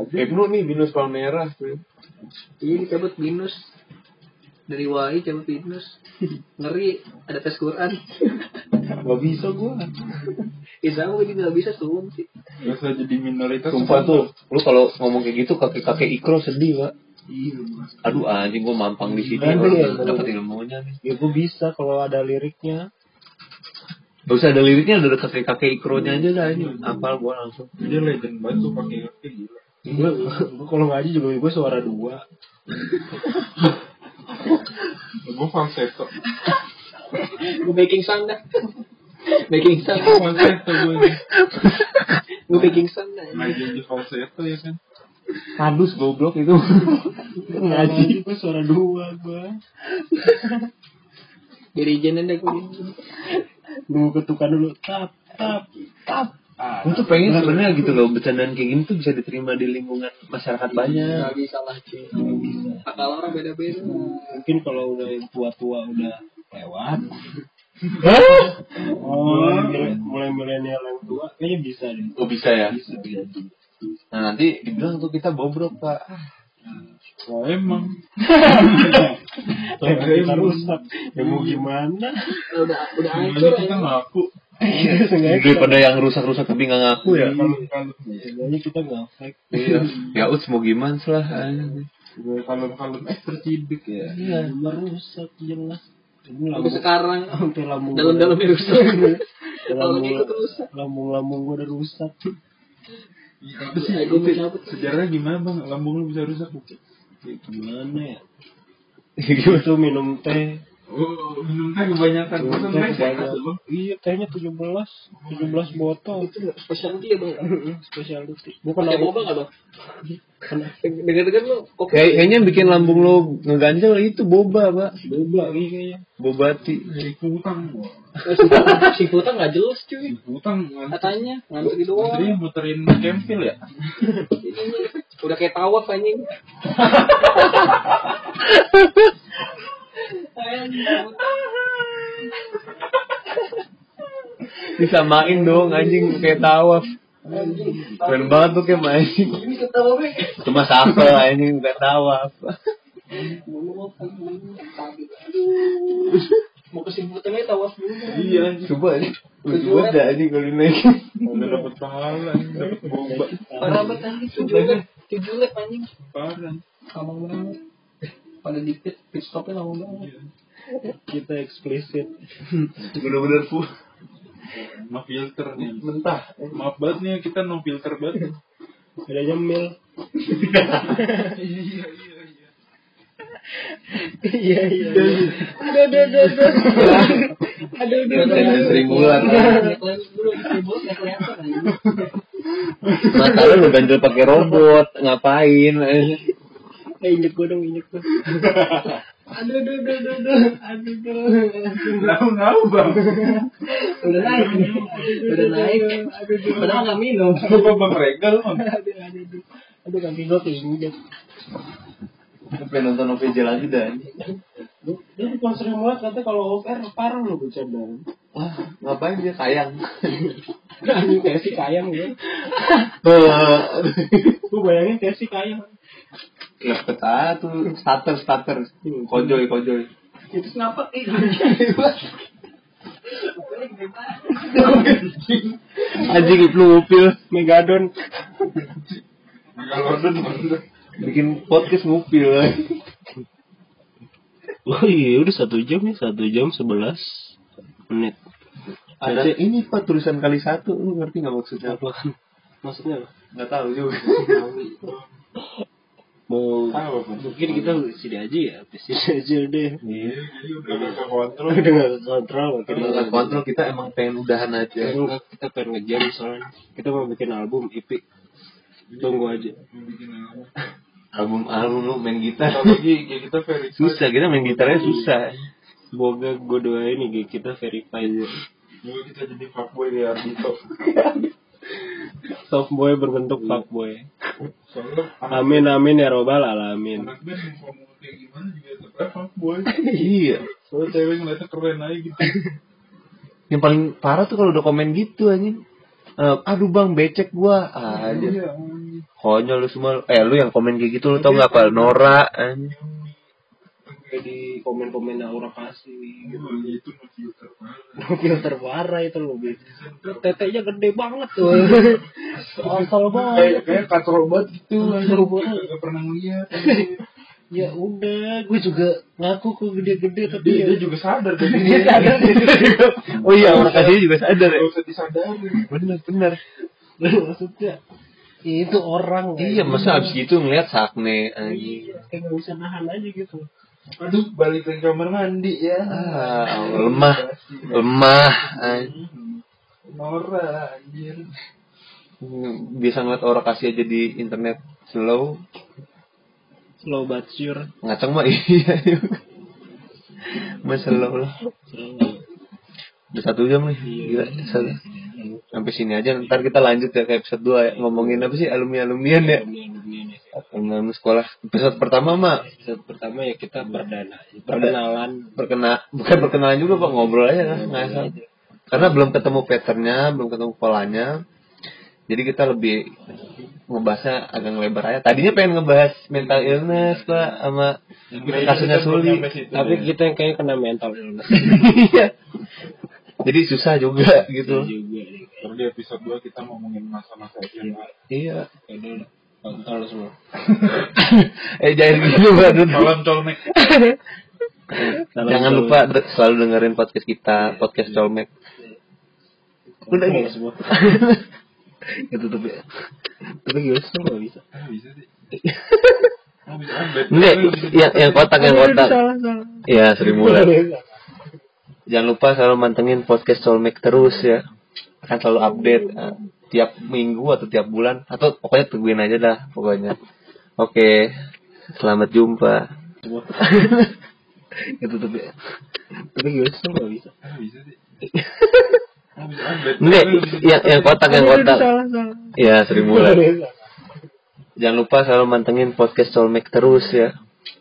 Ibnu nih Binus Palmerah. iya dicabut binus dari WAI cabut binus ngeri ada tes Quran (laughs) Gak bisa gua. Isa gue juga gak bisa suum sih Gak usah jadi minoritas. Sumpah tuh, lu kalau ngomong kayak gitu kakek-kakek ikro sedih, Pak. Iya. Aduh anjing gua mampang di sini ya? orang dapat ilmunya nih. Ya gua bisa kalau ada liriknya. Gak usah ada liriknya, ada kakek-kakek ikronya aja dah ini. Apal gua langsung. Dia legend banget tuh pakai kaki gila. Kalau ngaji juga gua suara dua. Gue falsetto. gue baking sound dah baking sound Falsetto gue. gue baking sound dah Ngaji aja falsetto ya kan. Padus goblok itu. ngaji gua suara dua gua. dirijen deh gue Nunggu ketukan dulu. Tap, tap, tap. Ah, Gua tuh pengen sebenarnya gitu loh, bercandaan kayak gini tuh bisa diterima di lingkungan masyarakat banyak. Gak bisa lah cuy Akal orang beda-beda mungkin kalau udah yang tua-tua udah lewat Oh, mulai mulai milenial yang tua kayaknya bisa deh oh bisa ya. bisa bisa Nah nanti dibilang tuh kita bobrok pak. Oh, emang. Lempar kita rusak. Ya mau gimana? udah udah hancur kita ya. ngaku. Iya, kita- Daripada yang rusak-rusak tapi nggak ngaku ya. Kalau seenggaknya kita nggak fake. Iya. Ya uts mau gimana lah. anjing. kalau kalau eh ya. Iya, merusak jelas. Lambung, sekarang (laughs) sampai lambung dalam-dalamnya rusak. (laughs) Kalau ikut rusak. lambung-lambung gue udah rusak. Apa sih? Ya, gua mau cabut. Sejarahnya gimana bang? Lambung lu bisa rusak? Gimana ya? Gimana? Itu minum teh. Oh, minum teh kebanyakan. Minum teh sehat kebanyakan. bang? Iya, tehnya 17. 17 botol. Itu specialty ya bang. Specialty. Bukan aku. boba nggak bang? Dengar-dengar. Kayak kayaknya yang bikin lambung lo ngeganjel itu boba, Pak. Boba iya kayaknya. Bobati. Dari kutang. (laughs) si Putra nggak jelas cuy. Kutang. Katanya ngantri doang. Jadi muterin campil ya? (laughs) Udah kayak tawaf anjing. (laughs) Disamain dong anjing kayak tawaf. Keren banget tuh kayak be. Cuma safel anjing bukan tawaf. Mau ke Putranya tawaf dulu. Iya. Coba. Lucu banget dah anjing kalau naik. Udah dapet pahala, dapet boba. Parah banget anjing. Tujuh lap. Tujuh lap anjing. Parah. Lama banget. Pada di pit, pit stopnya lama banget. Kita eksplisit. Bener-bener full. No filter nih. Mentah. Maaf banget nih kita no filter banget. Ada nyemil. (laughs) Iya iya. Aduh aduh aduh aduh. Aduh aduh aduh. Sering bulan. Dulu di keyboard nggak kelihatan anjing. Mata lu lu ganjel pakai robot, ngapain? Eh injek gue dong injek gue. Aduh aduh aduh aduh aduh. Aduh aduh. Ngau-ngau bang. Udah naik. Udah naik. Padahal nggak minum. Bang regal. Aduh aduh aduh. Aduh kaki gue keinjek. Gue pengen nonton OVJ lagi dah. Dia tuh sering banget kata kalau over parah lo bercanda. Wah, ngapain dia sayang? Anjing (laughs) kayak si kayang ya. Gue bayangin kayak si kayang. Lepet ah tuh starter starter. Kojoy kojoy. Itu kenapa? Eh, Anjing itu ngupil. Megadon. Udah Bikin podcast ngupil. Oh iya udah satu jam ya satu jam sebelas menit. Ada ini pak tulisan kali satu, lu ngerti nggak maksudnya apa? Apa? Maksudnya apa? Nggak tahu juga. Mau Tahu apa? mungkin kita sini aja ya, habis sini aja deh. Iya. Jadi udah gak kekontrol. Udah nggak kontrol, Kita kita nggak kontrol kita emang pengen udahan aja. Enggak, kita pengen ngejam soalnya. Kita mau bikin album EP. Tunggu aja. Bikin apa? Album album lu main gitar. Kita verify. Susah kita main gitarnya susah. Semoga gue doain nih kita verify aja. Dulu kita jadi fuckboy di Ardito. Soft boy berbentuk fuckboy. Amin amin ya robbal alamin. anak band mau kayak gimana juga tetap fuckboy. iya. Soalnya cewek ngeliatnya keren aja gitu. Yang paling parah tuh kalau udah komen gitu anjing. Eh, aduh bang becek gua aja. Iya. Konyol lu semua. Eh lu yang komen kayak gitu lu tau gak apa Nora anjing. Kayak di komen-komen Aura kasih gitu. Oh, itu no filter parah. Filter parah itu loh. Tetenya gede banget tuh. Asal Kayak banget. kayak katrol banget gitu. Katrol banget. Gak pernah ngeliat. (laughs) Ya udah, gue juga ngaku kok gede-gede tapi Dia, ya. dia juga sadar dari (laughs) Dia sadar. (laughs) oh iya orang kasih juga sadar ya. Gak usah disadarin. Bener bener. Maksudnya itu orang. Iya masa abis gitu ngeliat sakne anjing. Iya, kayak gak bisa nahan aja gitu. Aduh, balik ke kamar mandi ya. Ah, lemah, lemah. anjing. Nora, anjir. Bisa ngeliat orang kasih aja di internet slow. Slow but sure. Ngaceng mah (laughs) iya juga. Mas slow lah. Udah satu jam nih. Gila. Satu. Sampai sini aja. Ntar kita lanjut ya ke episode 2 ya. Ngomongin apa sih alumni-alumnian ya. Alumni sekolah. Episode pertama mah Episode pertama ya kita perdana, perkenalan. perkena bukan perkenalan juga pak ngobrol aja lah ngasal karena belum ketemu patternnya belum ketemu polanya Jadi kita lebih ngebahasnya agak ngelebar aja. Tadinya pengen ngebahas mental illness pak sama kasusnya Suli. Tapi kita yang kayaknya kena mental illness (laughs) Iya. Jadi susah juga gitu. juga nih. Baru di episode 2 kita ngomongin masa-masa SMA. Iya. Jadi kontol semua. (laughs) Eh jangan gitu Pak Dun. Salam colmek. (laughs) Jangan lupa selalu dengerin podcast kita, podcast Colmek. Udah nih. semua. Gitu tuh ya. Tapi gimana sih nggak bisa? Ah, bisa sih. (laughs) Ah, bisa. Ah, Enggak, yang yang kotak yang kotak. Iya, Sri Mulat. Jangan lupa selalu mantengin podcast Solmek terus ya. Akan selalu update eh, tiap minggu atau tiap bulan atau pokoknya tungguin aja dah pokoknya. Oke, selamat jumpa. (laughs) Gitu tuh ya. Tapi gimana sih nggak bisa? Ah, bisa sih. Ah, bisa. Ah, Enggak, yang yang kotak yang kotak. Iya, Sri Mulat. (laughs) Jangan lupa selalu mantengin podcast Solmek terus ya.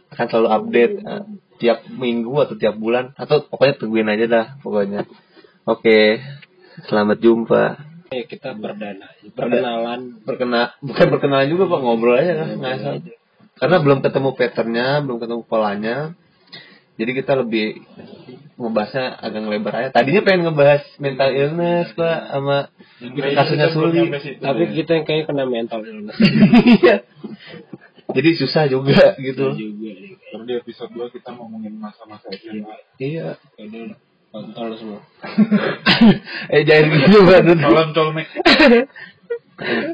Akan selalu update eh, tiap minggu atau tiap bulan atau pokoknya tungguin aja dah pokoknya. Oke, selamat jumpa. Eh, kita perdana. Perkenalan. Perkena bukan perkenalan juga pak ngobrol aja kan ngasal. Karena belum ketemu patternnya, belum ketemu polanya. Jadi kita lebih ngebahasnya agak ngelebar aja. Tadinya pengen ngebahas mental illness pak sama kasusnya Suli. Tapi kita yang kayaknya kena mental illness (laughs) Iya. Jadi susah juga gitu. juga nih. Baru di episode 2 kita ngomongin masa-masa SMA. Iya. Jadi kontol semua. (laughs) eh jangan gitu Dun. Salam (laughs) colmek.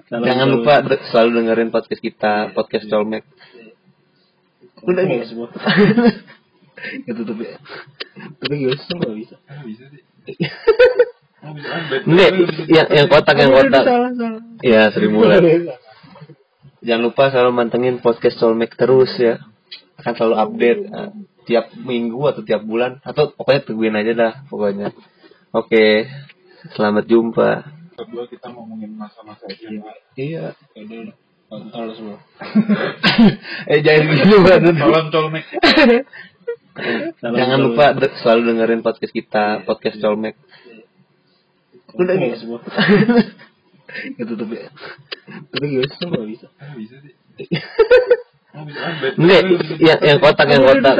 Jangan lupa selalu dengerin podcast kita, podcast Colmek. Udah nih. semua. (laughs) Gitu tuh ya. Tapi gimana sih nggak bisa? Bisa sih. Bisa. Enggak, yang yang kotak yang kotak. Iya, Sri Mulat. Jangan lupa selalu mantengin podcast Solmek terus ya. Akan selalu update eh, tiap minggu atau tiap bulan atau pokoknya tungguin aja dah pokoknya. Oke, selamat jumpa. 2 kita ngomongin masa-masa SMA. Iya. Kontol semua. (laughs) eh jangan gitu Dun. Salam colmek. Jangan lupa de- selalu dengerin podcast kita, podcast Colmek. Udah nih. (laughs) Gitu tuh ya. Tapi gimana sih nggak bisa? Bisa sih. (laughs) Enggak, yang yang kotak yang kotak.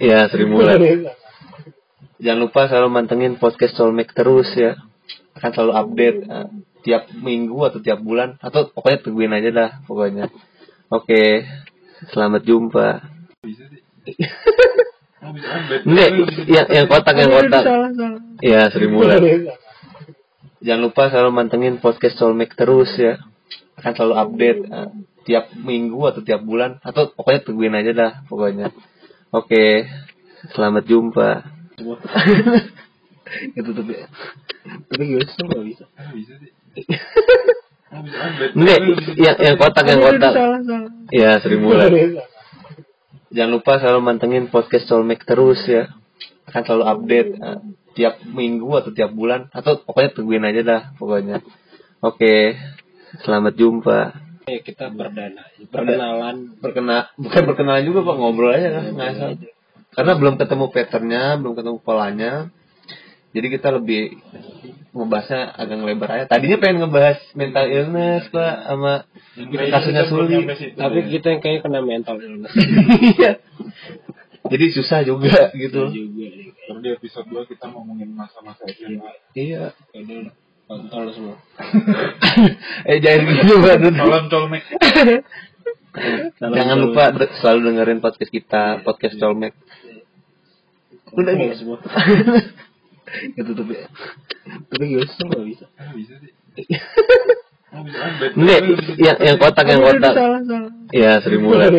Iya, Sri Mulat. Jangan lupa selalu mantengin podcast Solmek terus ya. Akan selalu update eh, tiap minggu atau tiap bulan atau pokoknya tungguin aja dah pokoknya. Oke, selamat jumpa. (laughs) Enggak, yang yang kotak yang kotak. Iya, Sri Mulat. Jangan lupa selalu mantengin podcast Solmek terus ya. Akan selalu update eh, tiap minggu atau tiap bulan atau pokoknya tungguin aja dah pokoknya. Oke, selamat jumpa. (laughs) Semua. Gitu tuh ya. Tapi gimana sih nggak bisa? Ah, bisa sih. (laughs) Ah. Ah, Enggak, yang yang kotak yang kotak. Iya, Sri Mulat. Jangan lupa selalu mantengin podcast Solmek terus ya. Akan selalu update eh, tiap minggu atau tiap bulan atau pokoknya tungguin aja dah pokoknya. Oke, selamat jumpa. Eh, kita perdana. Perkenalan. Perkena bukan perkenalan juga pak ngobrol aja kan ngasal. Karena belum ketemu patternnya, belum ketemu polanya. Jadi kita lebih ngebahasnya agak ngelebar aja. Tadinya pengen ngebahas mental illness pak sama kasusnya Suli. Tapi kita yang kayaknya kena mental illness (laughs) Iya. Jadi susah juga gitu. juga nih. Baru di episode 2 kita ngomongin masa-masa SMA. Iya. Jadi kontol semua. (laughs) eh jangan gitu Dun. (laughs) Salam colmek. Jangan lupa selalu dengerin podcast kita, podcast Colmek. Udah nih. Kontol semua. Gitu (laughs) tuh ya. Tapi gimana sih nggak bisa? Bisa sih. Enggak, yang yang kotak yang kotak. Iya, Sri Mulat.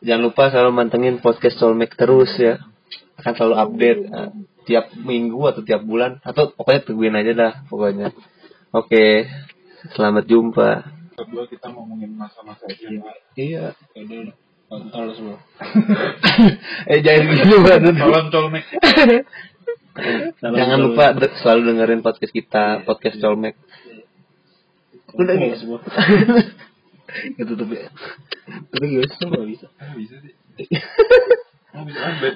Jangan lupa selalu mantengin podcast Solmek terus ya. Akan selalu update eh, tiap minggu atau tiap bulan atau pokoknya tungguin aja dah pokoknya. Oke, selamat jumpa. 2 kita ngomongin masa-masa SMA. Iya. Jadi kontol semua. (laughs) eh jangan gitu Dun. Salam colmek. Jangan lupa de- selalu dengerin podcast kita, podcast Colmek. Udah nih. semua. Gitu tuh ya. Tapi gimana sih nggak bisa? Bisa sih. (laughs)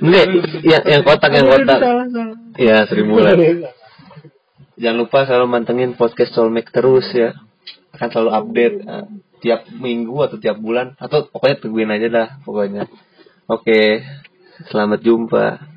Enggak, yang yang kotak yang kotak. Iya, Sri Mulat. Jangan lupa selalu mantengin podcast Soulmate terus ya. Akan selalu update eh, tiap minggu atau tiap bulan atau pokoknya tungguin aja dah pokoknya. Oke. Selamat jumpa.